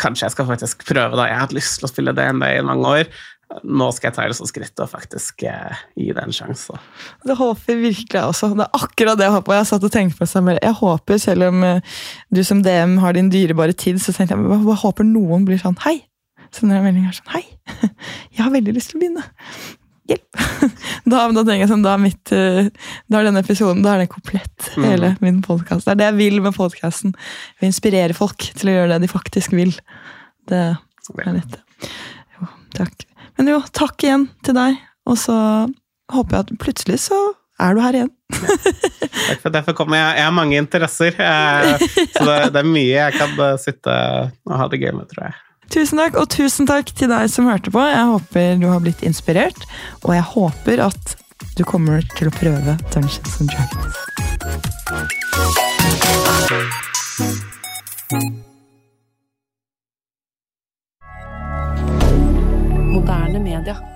Kanskje jeg skal faktisk prøve, da. Jeg har hatt lyst til å spille DND i mange år. Nå skal jeg ta det som skritt og faktisk eh, gi det en sjanse. Det håper virkelig jeg også. Det er akkurat det jeg håper. Jeg satt og tenkte på det Jeg håper, selv om uh, du som DM har din dyrebare tid, så tenkte jeg jeg håper noen blir sånn Hei! Sender en melding her sånn Hei! Jeg har veldig lyst til å begynne hjelp! Da, da, tenker jeg sånn, da er, mitt, eh, da er denne episoden da er det komplett, mm. hele min podkast. Det er det jeg vil med podkasten. vi inspirere folk til å gjøre det de faktisk vil. Det er litt Jo, takk. Men jo, takk igjen til deg. Og så håper jeg at plutselig så er du her igjen. Takk for det. For kommer jeg, jeg har mange interesser, eh, så det, det er mye jeg kan eh, sitte og ha det gøy med, tror jeg. Tusen takk, og tusen takk til deg som hørte på. Jeg håper du har blitt inspirert, og jeg håper at du kommer til å prøve Dungeons and Dragons. Moderne media.